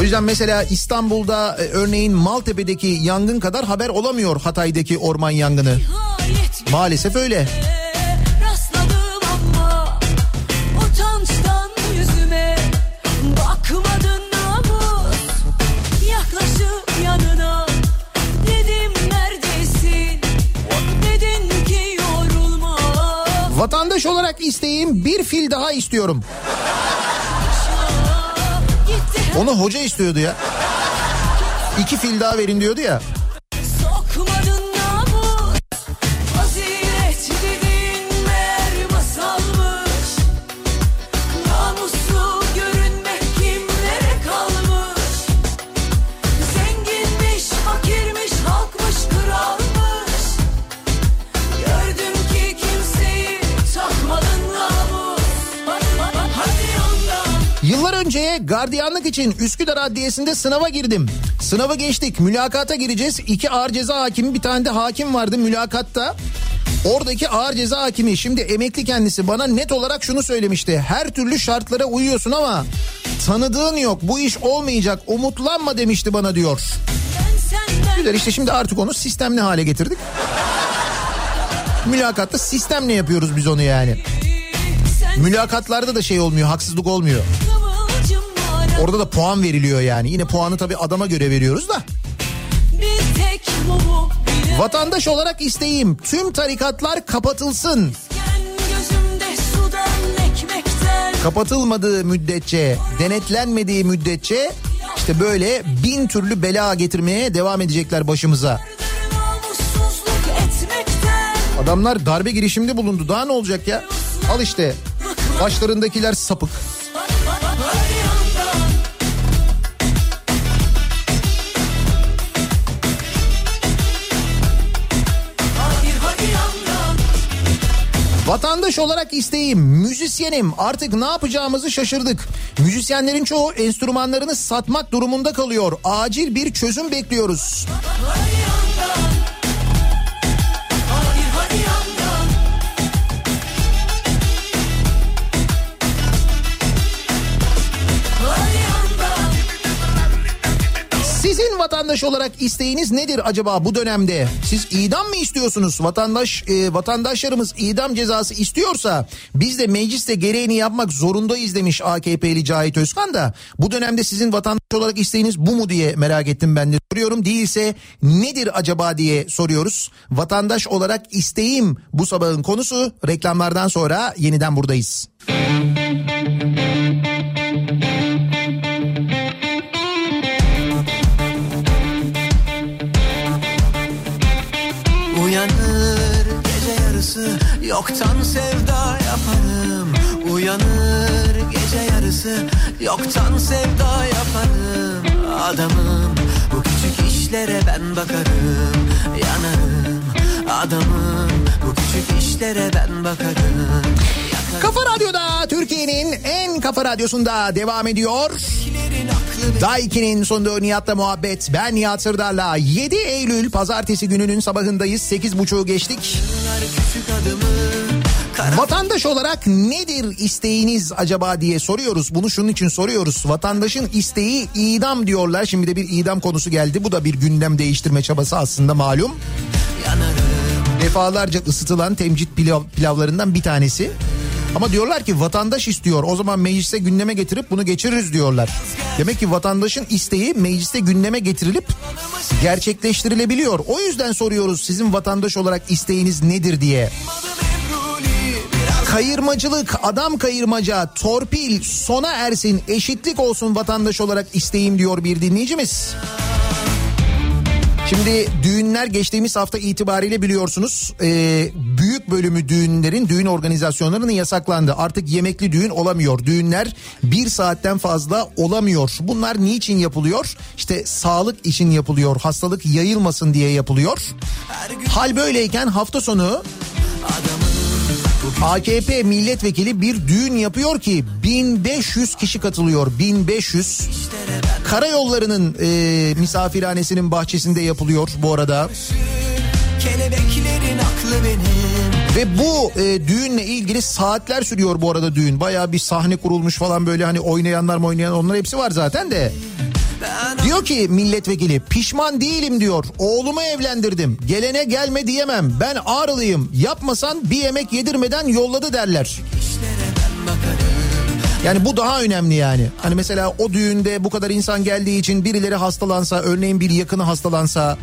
O yüzden mesela İstanbul'da e, örneğin Maltepe'deki yangın kadar haber olamıyor Hatay'daki orman yangını. Maalesef öyle. rastladım ama utançtan yüzüme Vatandaş olarak isteğim bir fil daha istiyorum. Onu hoca istiyordu ya. İki fil daha verin diyordu ya. Gardiyanlık için Üsküdar Adliyesi'nde sınava girdim. Sınavı geçtik. Mülakata gireceğiz. İki ağır ceza hakimi bir tane de hakim vardı mülakatta. Oradaki ağır ceza hakimi şimdi emekli kendisi bana net olarak şunu söylemişti. Her türlü şartlara uyuyorsun ama tanıdığın yok bu iş olmayacak umutlanma demişti bana diyor. Güzel işte şimdi artık onu sistemli hale getirdik. Mülakatta sistemle yapıyoruz biz onu yani. Mülakatlarda da şey olmuyor haksızlık olmuyor. Orada da puan veriliyor yani. Yine puanı tabii adama göre veriyoruz da. Vatandaş olarak isteğim tüm tarikatlar kapatılsın. Kapatılmadığı müddetçe, denetlenmediği müddetçe işte böyle bin türlü bela getirmeye devam edecekler başımıza. Adamlar darbe girişiminde bulundu. Daha ne olacak ya? Al işte. Başlarındakiler sapık. Vatandaş olarak isteğim, müzisyenim. Artık ne yapacağımızı şaşırdık. Müzisyenlerin çoğu enstrümanlarını satmak durumunda kalıyor. Acil bir çözüm bekliyoruz. Vatandaş olarak isteğiniz nedir acaba bu dönemde? Siz idam mı istiyorsunuz? Vatandaş e, vatandaşlarımız idam cezası istiyorsa biz de mecliste gereğini yapmak zorundayız demiş AKP'li Cahit Özkan da. Bu dönemde sizin vatandaş olarak isteğiniz bu mu diye merak ettim ben de soruyorum. Değilse nedir acaba diye soruyoruz. Vatandaş olarak isteğim bu sabahın konusu. Reklamlardan sonra yeniden buradayız. Uyanır yoktan sevda yaparım Uyanır gece yarısı yoktan sevda yaparım Adamım bu küçük işlere ben bakarım Yanarım adamım bu küçük işlere ben bakarım Yakarım Kafa Radyo'da Türkiye'nin en kafa radyosunda devam ediyor. Daiki'nin sonunda Nihat'la muhabbet. Ben Nihat Sırdar'la 7 Eylül pazartesi gününün sabahındayız. 8.30'u geçtik. küçük adımı Vatandaş olarak nedir isteğiniz acaba diye soruyoruz. Bunu şunun için soruyoruz. Vatandaşın isteği idam diyorlar. Şimdi de bir idam konusu geldi. Bu da bir gündem değiştirme çabası aslında malum. yanarım Defalarca ısıtılan temcit pilav, pilavlarından bir tanesi. Ama diyorlar ki vatandaş istiyor. O zaman meclise gündeme getirip bunu geçiririz diyorlar. Demek ki vatandaşın isteği mecliste gündeme getirilip gerçekleştirilebiliyor. O yüzden soruyoruz sizin vatandaş olarak isteğiniz nedir diye. Kayırmacılık, adam kayırmaca, torpil sona ersin, eşitlik olsun vatandaş olarak isteğim diyor bir dinleyicimiz. Şimdi düğünler geçtiğimiz hafta itibariyle biliyorsunuz e, büyük bölümü düğünlerin düğün organizasyonlarının yasaklandı. Artık yemekli düğün olamıyor. Düğünler bir saatten fazla olamıyor. Bunlar niçin yapılıyor? İşte sağlık için yapılıyor. Hastalık yayılmasın diye yapılıyor. Hal böyleyken hafta sonu AKP milletvekili bir düğün yapıyor ki 1500 kişi katılıyor 1500 karayollarının e, misafirhanesinin bahçesinde yapılıyor bu arada. Ve bu e, düğünle ilgili saatler sürüyor bu arada düğün. Baya bir sahne kurulmuş falan böyle hani oynayanlar mı oynayan onlar hepsi var zaten de Diyor ki milletvekili pişman değilim diyor. Oğlumu evlendirdim. Gelene gelme diyemem. Ben ağrılıyım. Yapmasan bir yemek yedirmeden yolladı derler. Yani bu daha önemli yani. Hani mesela o düğünde bu kadar insan geldiği için birileri hastalansa, örneğin bir yakını hastalansa,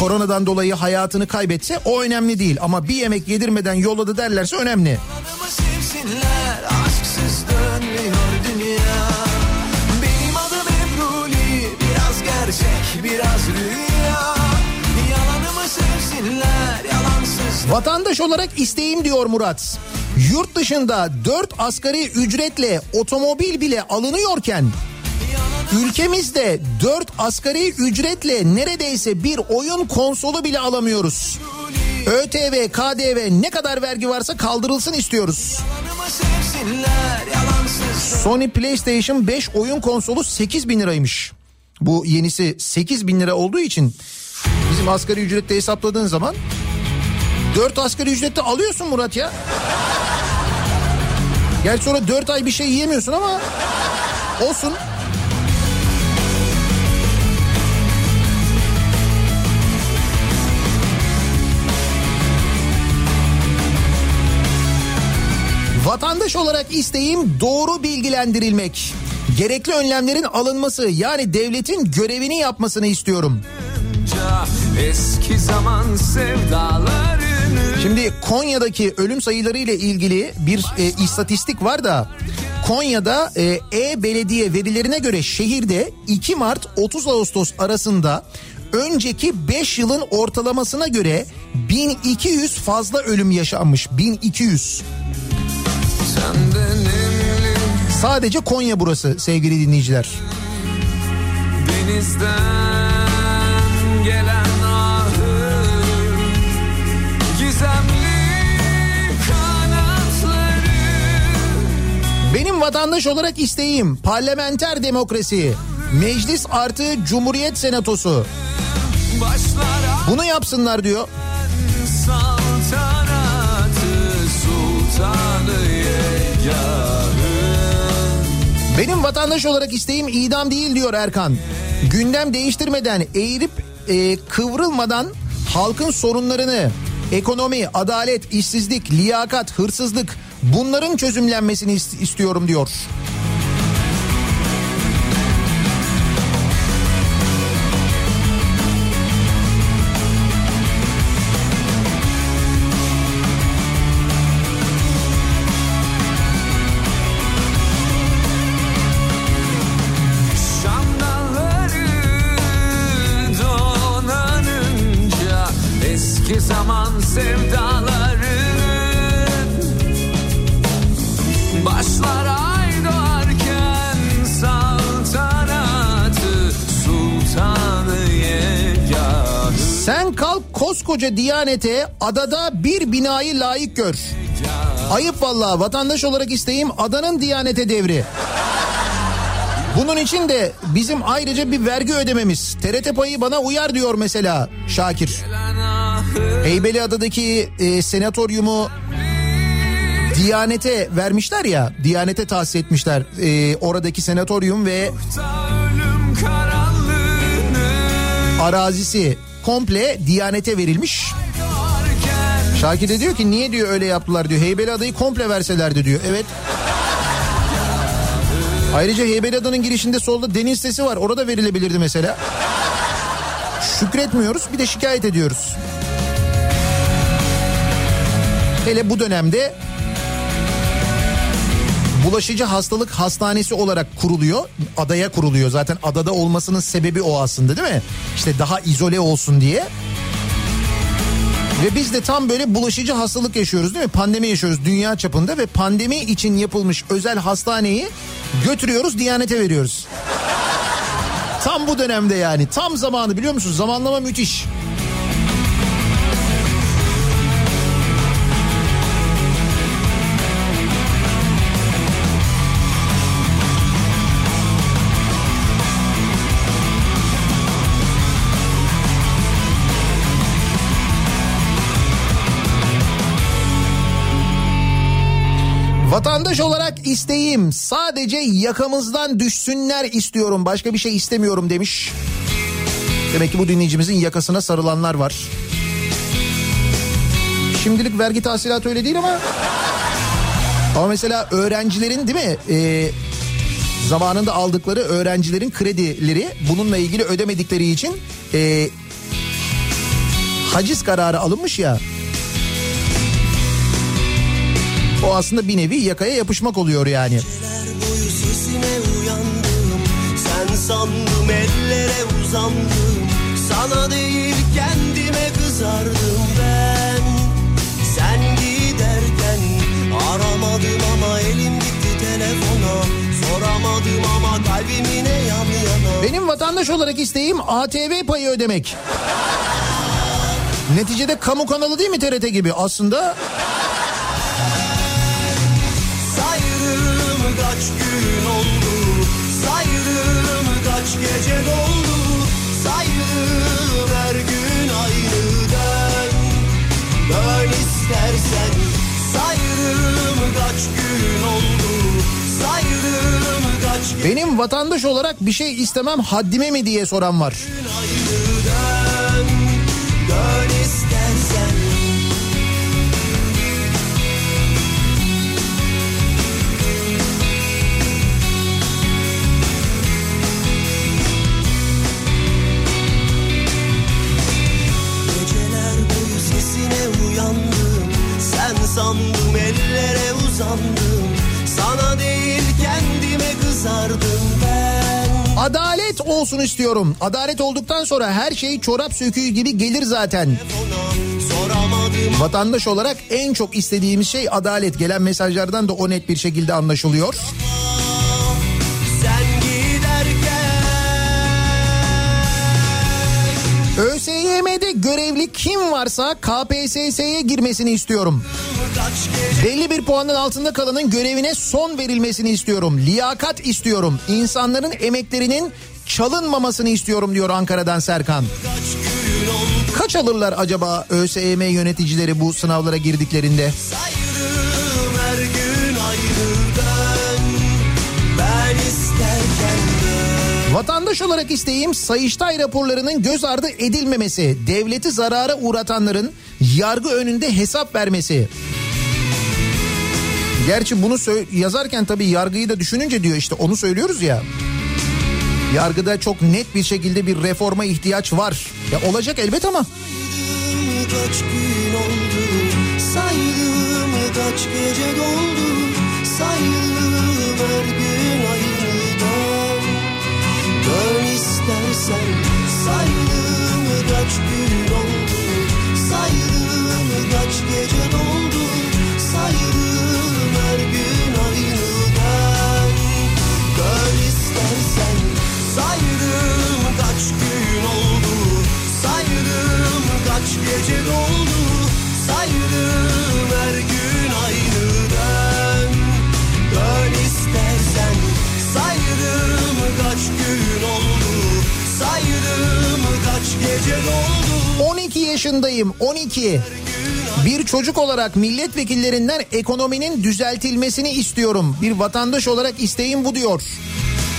koronadan dolayı hayatını kaybetse o önemli değil. Ama bir yemek yedirmeden yolladı derlerse önemli. Aşksız dönmüyor biraz rüya Yalanımı sevsinler yalansız Vatandaş olarak isteğim diyor Murat. Yurt dışında 4 asgari ücretle otomobil bile alınıyorken ülkemizde 4 asgari ücretle neredeyse bir oyun konsolu bile alamıyoruz. ÖTV, KDV ne kadar vergi varsa kaldırılsın istiyoruz. Sony PlayStation 5 oyun konsolu 8 bin liraymış. Bu yenisi 8 bin lira olduğu için bizim asgari ücrette hesapladığın zaman 4 asgari ücrette alıyorsun Murat ya. Gerçi sonra 4 ay bir şey yiyemiyorsun ama olsun. Vatandaş olarak isteğim doğru bilgilendirilmek. Gerekli önlemlerin alınması yani devletin görevini yapmasını istiyorum. Eski zaman sevdalarını Şimdi Konya'daki ölüm sayıları ile ilgili bir e, istatistik var da Konya'da e, E-Belediye verilerine göre şehirde 2 Mart 30 Ağustos arasında önceki 5 yılın ortalamasına göre 1200 fazla ölüm yaşanmış. 1200. Senden Sadece Konya burası sevgili dinleyiciler. denizden gelen Benim vatandaş olarak isteğim parlamenter demokrasi. Meclis artı Cumhuriyet Senatosu. Bunu yapsınlar diyor. Benim vatandaş olarak isteğim idam değil diyor Erkan. Gündem değiştirmeden eğirip e, kıvrılmadan halkın sorunlarını ekonomi, adalet, işsizlik, liyakat, hırsızlık bunların çözümlenmesini is- istiyorum diyor. Koskoca Diyanet'e adada bir binayı layık gör. Ayıp vallahi vatandaş olarak isteğim adanın Diyanet'e devri. Bunun için de bizim ayrıca bir vergi ödememiz. TRT payı bana uyar diyor mesela Şakir. Heybeliada'daki e, senatoryumu Diyanet'e vermişler ya, Diyanet'e tahsis etmişler e, oradaki senatoryum ve arazisi komple Diyanet'e verilmiş. Şakir de diyor ki niye diyor öyle yaptılar diyor. Heybeliada'yı komple verselerdi diyor. Evet. Ayrıca Heybeliada'nın girişinde solda deniz sitesi var. Orada verilebilirdi mesela. Şükretmiyoruz bir de şikayet ediyoruz. Hele bu dönemde bulaşıcı hastalık hastanesi olarak kuruluyor. Adaya kuruluyor. Zaten adada olmasının sebebi o aslında değil mi? İşte daha izole olsun diye. Ve biz de tam böyle bulaşıcı hastalık yaşıyoruz değil mi? Pandemi yaşıyoruz dünya çapında ve pandemi için yapılmış özel hastaneyi götürüyoruz Diyanete veriyoruz. Tam bu dönemde yani tam zamanı biliyor musunuz? Zamanlama müthiş. Vatandaş olarak isteğim sadece yakamızdan düşsünler istiyorum. Başka bir şey istemiyorum demiş. Demek ki bu dinleyicimizin yakasına sarılanlar var. Şimdilik vergi tahsilatı öyle değil ama... Ama mesela öğrencilerin değil mi... Ee, zamanında aldıkları öğrencilerin kredileri bununla ilgili ödemedikleri için e, haciz kararı alınmış ya. O aslında bir nevi yakaya yapışmak oluyor yani. uyandım Sen sandım ellere uzandım Sana değil kendime kızardım ben Sen giderken aramadım ama elim gitti telefona Benim vatandaş olarak isteğim ATV payı ödemek. Neticede kamu kanalı değil mi TRT gibi? Aslında kaç gün oldu? Sayırım kaç gece doldu? Sayırım her gün aynı dön Dön istersen Sayırım kaç gün oldu? Sayırım kaç benim vatandaş olarak bir şey istemem haddime mi diye soran var. Dön Sen sandım ellere uzandım Sana değil kendime kızardım ben Adalet olsun istiyorum. Adalet olduktan sonra her şey çorap söküğü gibi gelir zaten. Vatandaş olarak en çok istediğimiz şey adalet. Gelen mesajlardan da o net bir şekilde anlaşılıyor. sen görevli kim varsa KPSS'ye girmesini istiyorum. Belli bir puanın altında kalanın görevine son verilmesini istiyorum. Liyakat istiyorum. İnsanların emeklerinin çalınmamasını istiyorum diyor Ankara'dan Serkan. kaç alırlar acaba ÖSYM yöneticileri bu sınavlara girdiklerinde? Sayırım Vatandaş olarak isteğim Sayıştay raporlarının göz ardı edilmemesi, devleti zarara uğratanların yargı önünde hesap vermesi. Gerçi bunu yazarken tabii yargıyı da düşününce diyor işte onu söylüyoruz ya. Yargıda çok net bir şekilde bir reforma ihtiyaç var. Ya olacak elbet ama kaç gün oldu Saydım kaç gece doldu Saydım her gün Dön istersen Saydım kaç gün oldu? Saydım kaç gece doldu Saydım her gün aynı dön Dön istersen Saydım kaç gün oldu? Saydım kaç gece doldu Saydım 12 yaşındayım 12. Bir çocuk olarak milletvekillerinden ekonominin düzeltilmesini istiyorum. Bir vatandaş olarak isteğim bu diyor.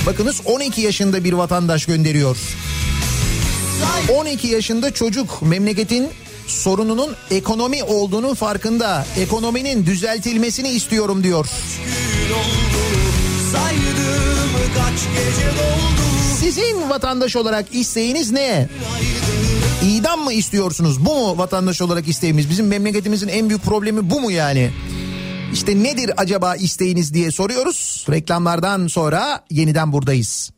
Bakınız 12 yaşında bir vatandaş gönderiyor. 12 yaşında çocuk memleketin sorununun ekonomi olduğunun farkında. Ekonominin düzeltilmesini istiyorum diyor. Saydım kaç gece doldu Sizin vatandaş olarak isteğiniz ne? İdam mı istiyorsunuz? Bu mu vatandaş olarak isteğimiz? Bizim memleketimizin en büyük problemi bu mu yani? İşte nedir acaba isteğiniz diye soruyoruz. Reklamlardan sonra yeniden buradayız.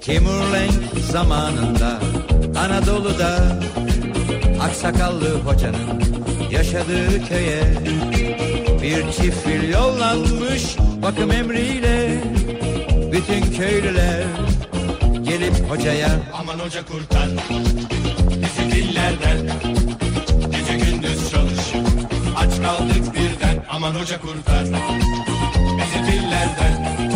Timurlenk zamanında Anadolu'da Aksakallı hocanın yaşadığı köye Bir çift fil yollanmış. Bakım emriyle Bütün köylüler gelip hocaya Aman hoca kurtar bizi dillerden. Gece gündüz çalış aç kaldık birden. Aman hoca kurtar bizi dillerden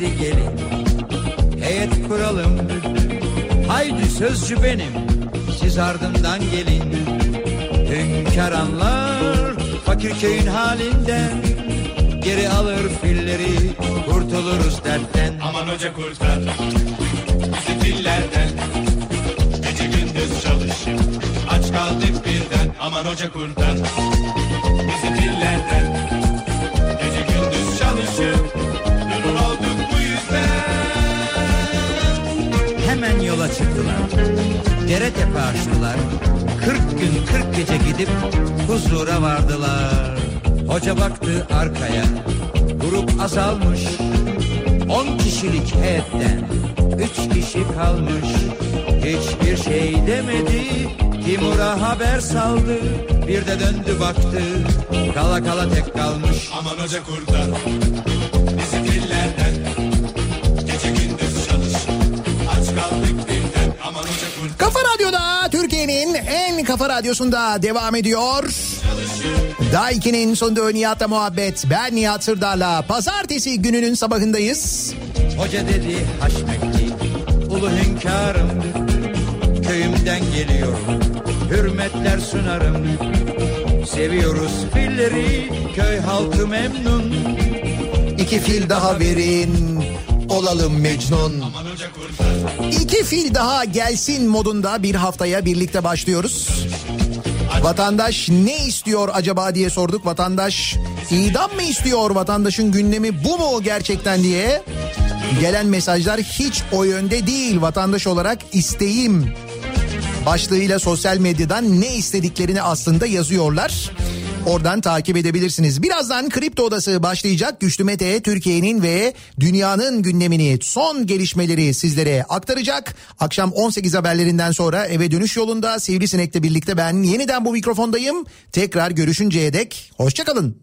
dedi gelin heyet kuralım. Haydi sözcü benim siz ardımdan gelin. Hünkar anlar fakir köyün halinden Geri alır filleri kurtuluruz dertten. Aman hoca kurtar bizi dillerden. Gece gündüz çalış aç kaldık birden. Aman hoca kurtar bizi dillerden yola çıktılar. Dere tepe açtılar. Kırk gün kırk gece gidip huzura vardılar. Hoca baktı arkaya. Grup azalmış. On kişilik heyetten Üç kişi kalmış. Hiçbir şey demedi. Timur'a haber saldı. Bir de döndü baktı. Kala kala tek kalmış. Aman hoca kurtar. Bizi dillerden Radyo'da Türkiye'nin en kafa radyosunda devam ediyor. Daiki'nin sonunda Nihat'la muhabbet. Ben Nihat Sırdar'la pazartesi gününün sabahındayız. Hoca dedi Haşmetli ulu hünkârım Köyümden geliyorum hürmetler sunarım Seviyoruz filleri köy halkı memnun İki fil daha verin olalım Mecnun. İki fil daha gelsin modunda bir haftaya birlikte başlıyoruz. Vatandaş ne istiyor acaba diye sorduk. Vatandaş idam mı istiyor? Vatandaşın gündemi bu mu gerçekten diye. Gelen mesajlar hiç o yönde değil. Vatandaş olarak isteğim başlığıyla sosyal medyadan ne istediklerini aslında yazıyorlar. Oradan takip edebilirsiniz. Birazdan Kripto Odası başlayacak. Güçlü Mete Türkiye'nin ve dünyanın gündemini, son gelişmeleri sizlere aktaracak. Akşam 18 haberlerinden sonra eve dönüş yolunda Sivrisinek'le birlikte ben yeniden bu mikrofondayım. Tekrar görüşünceye dek hoşçakalın.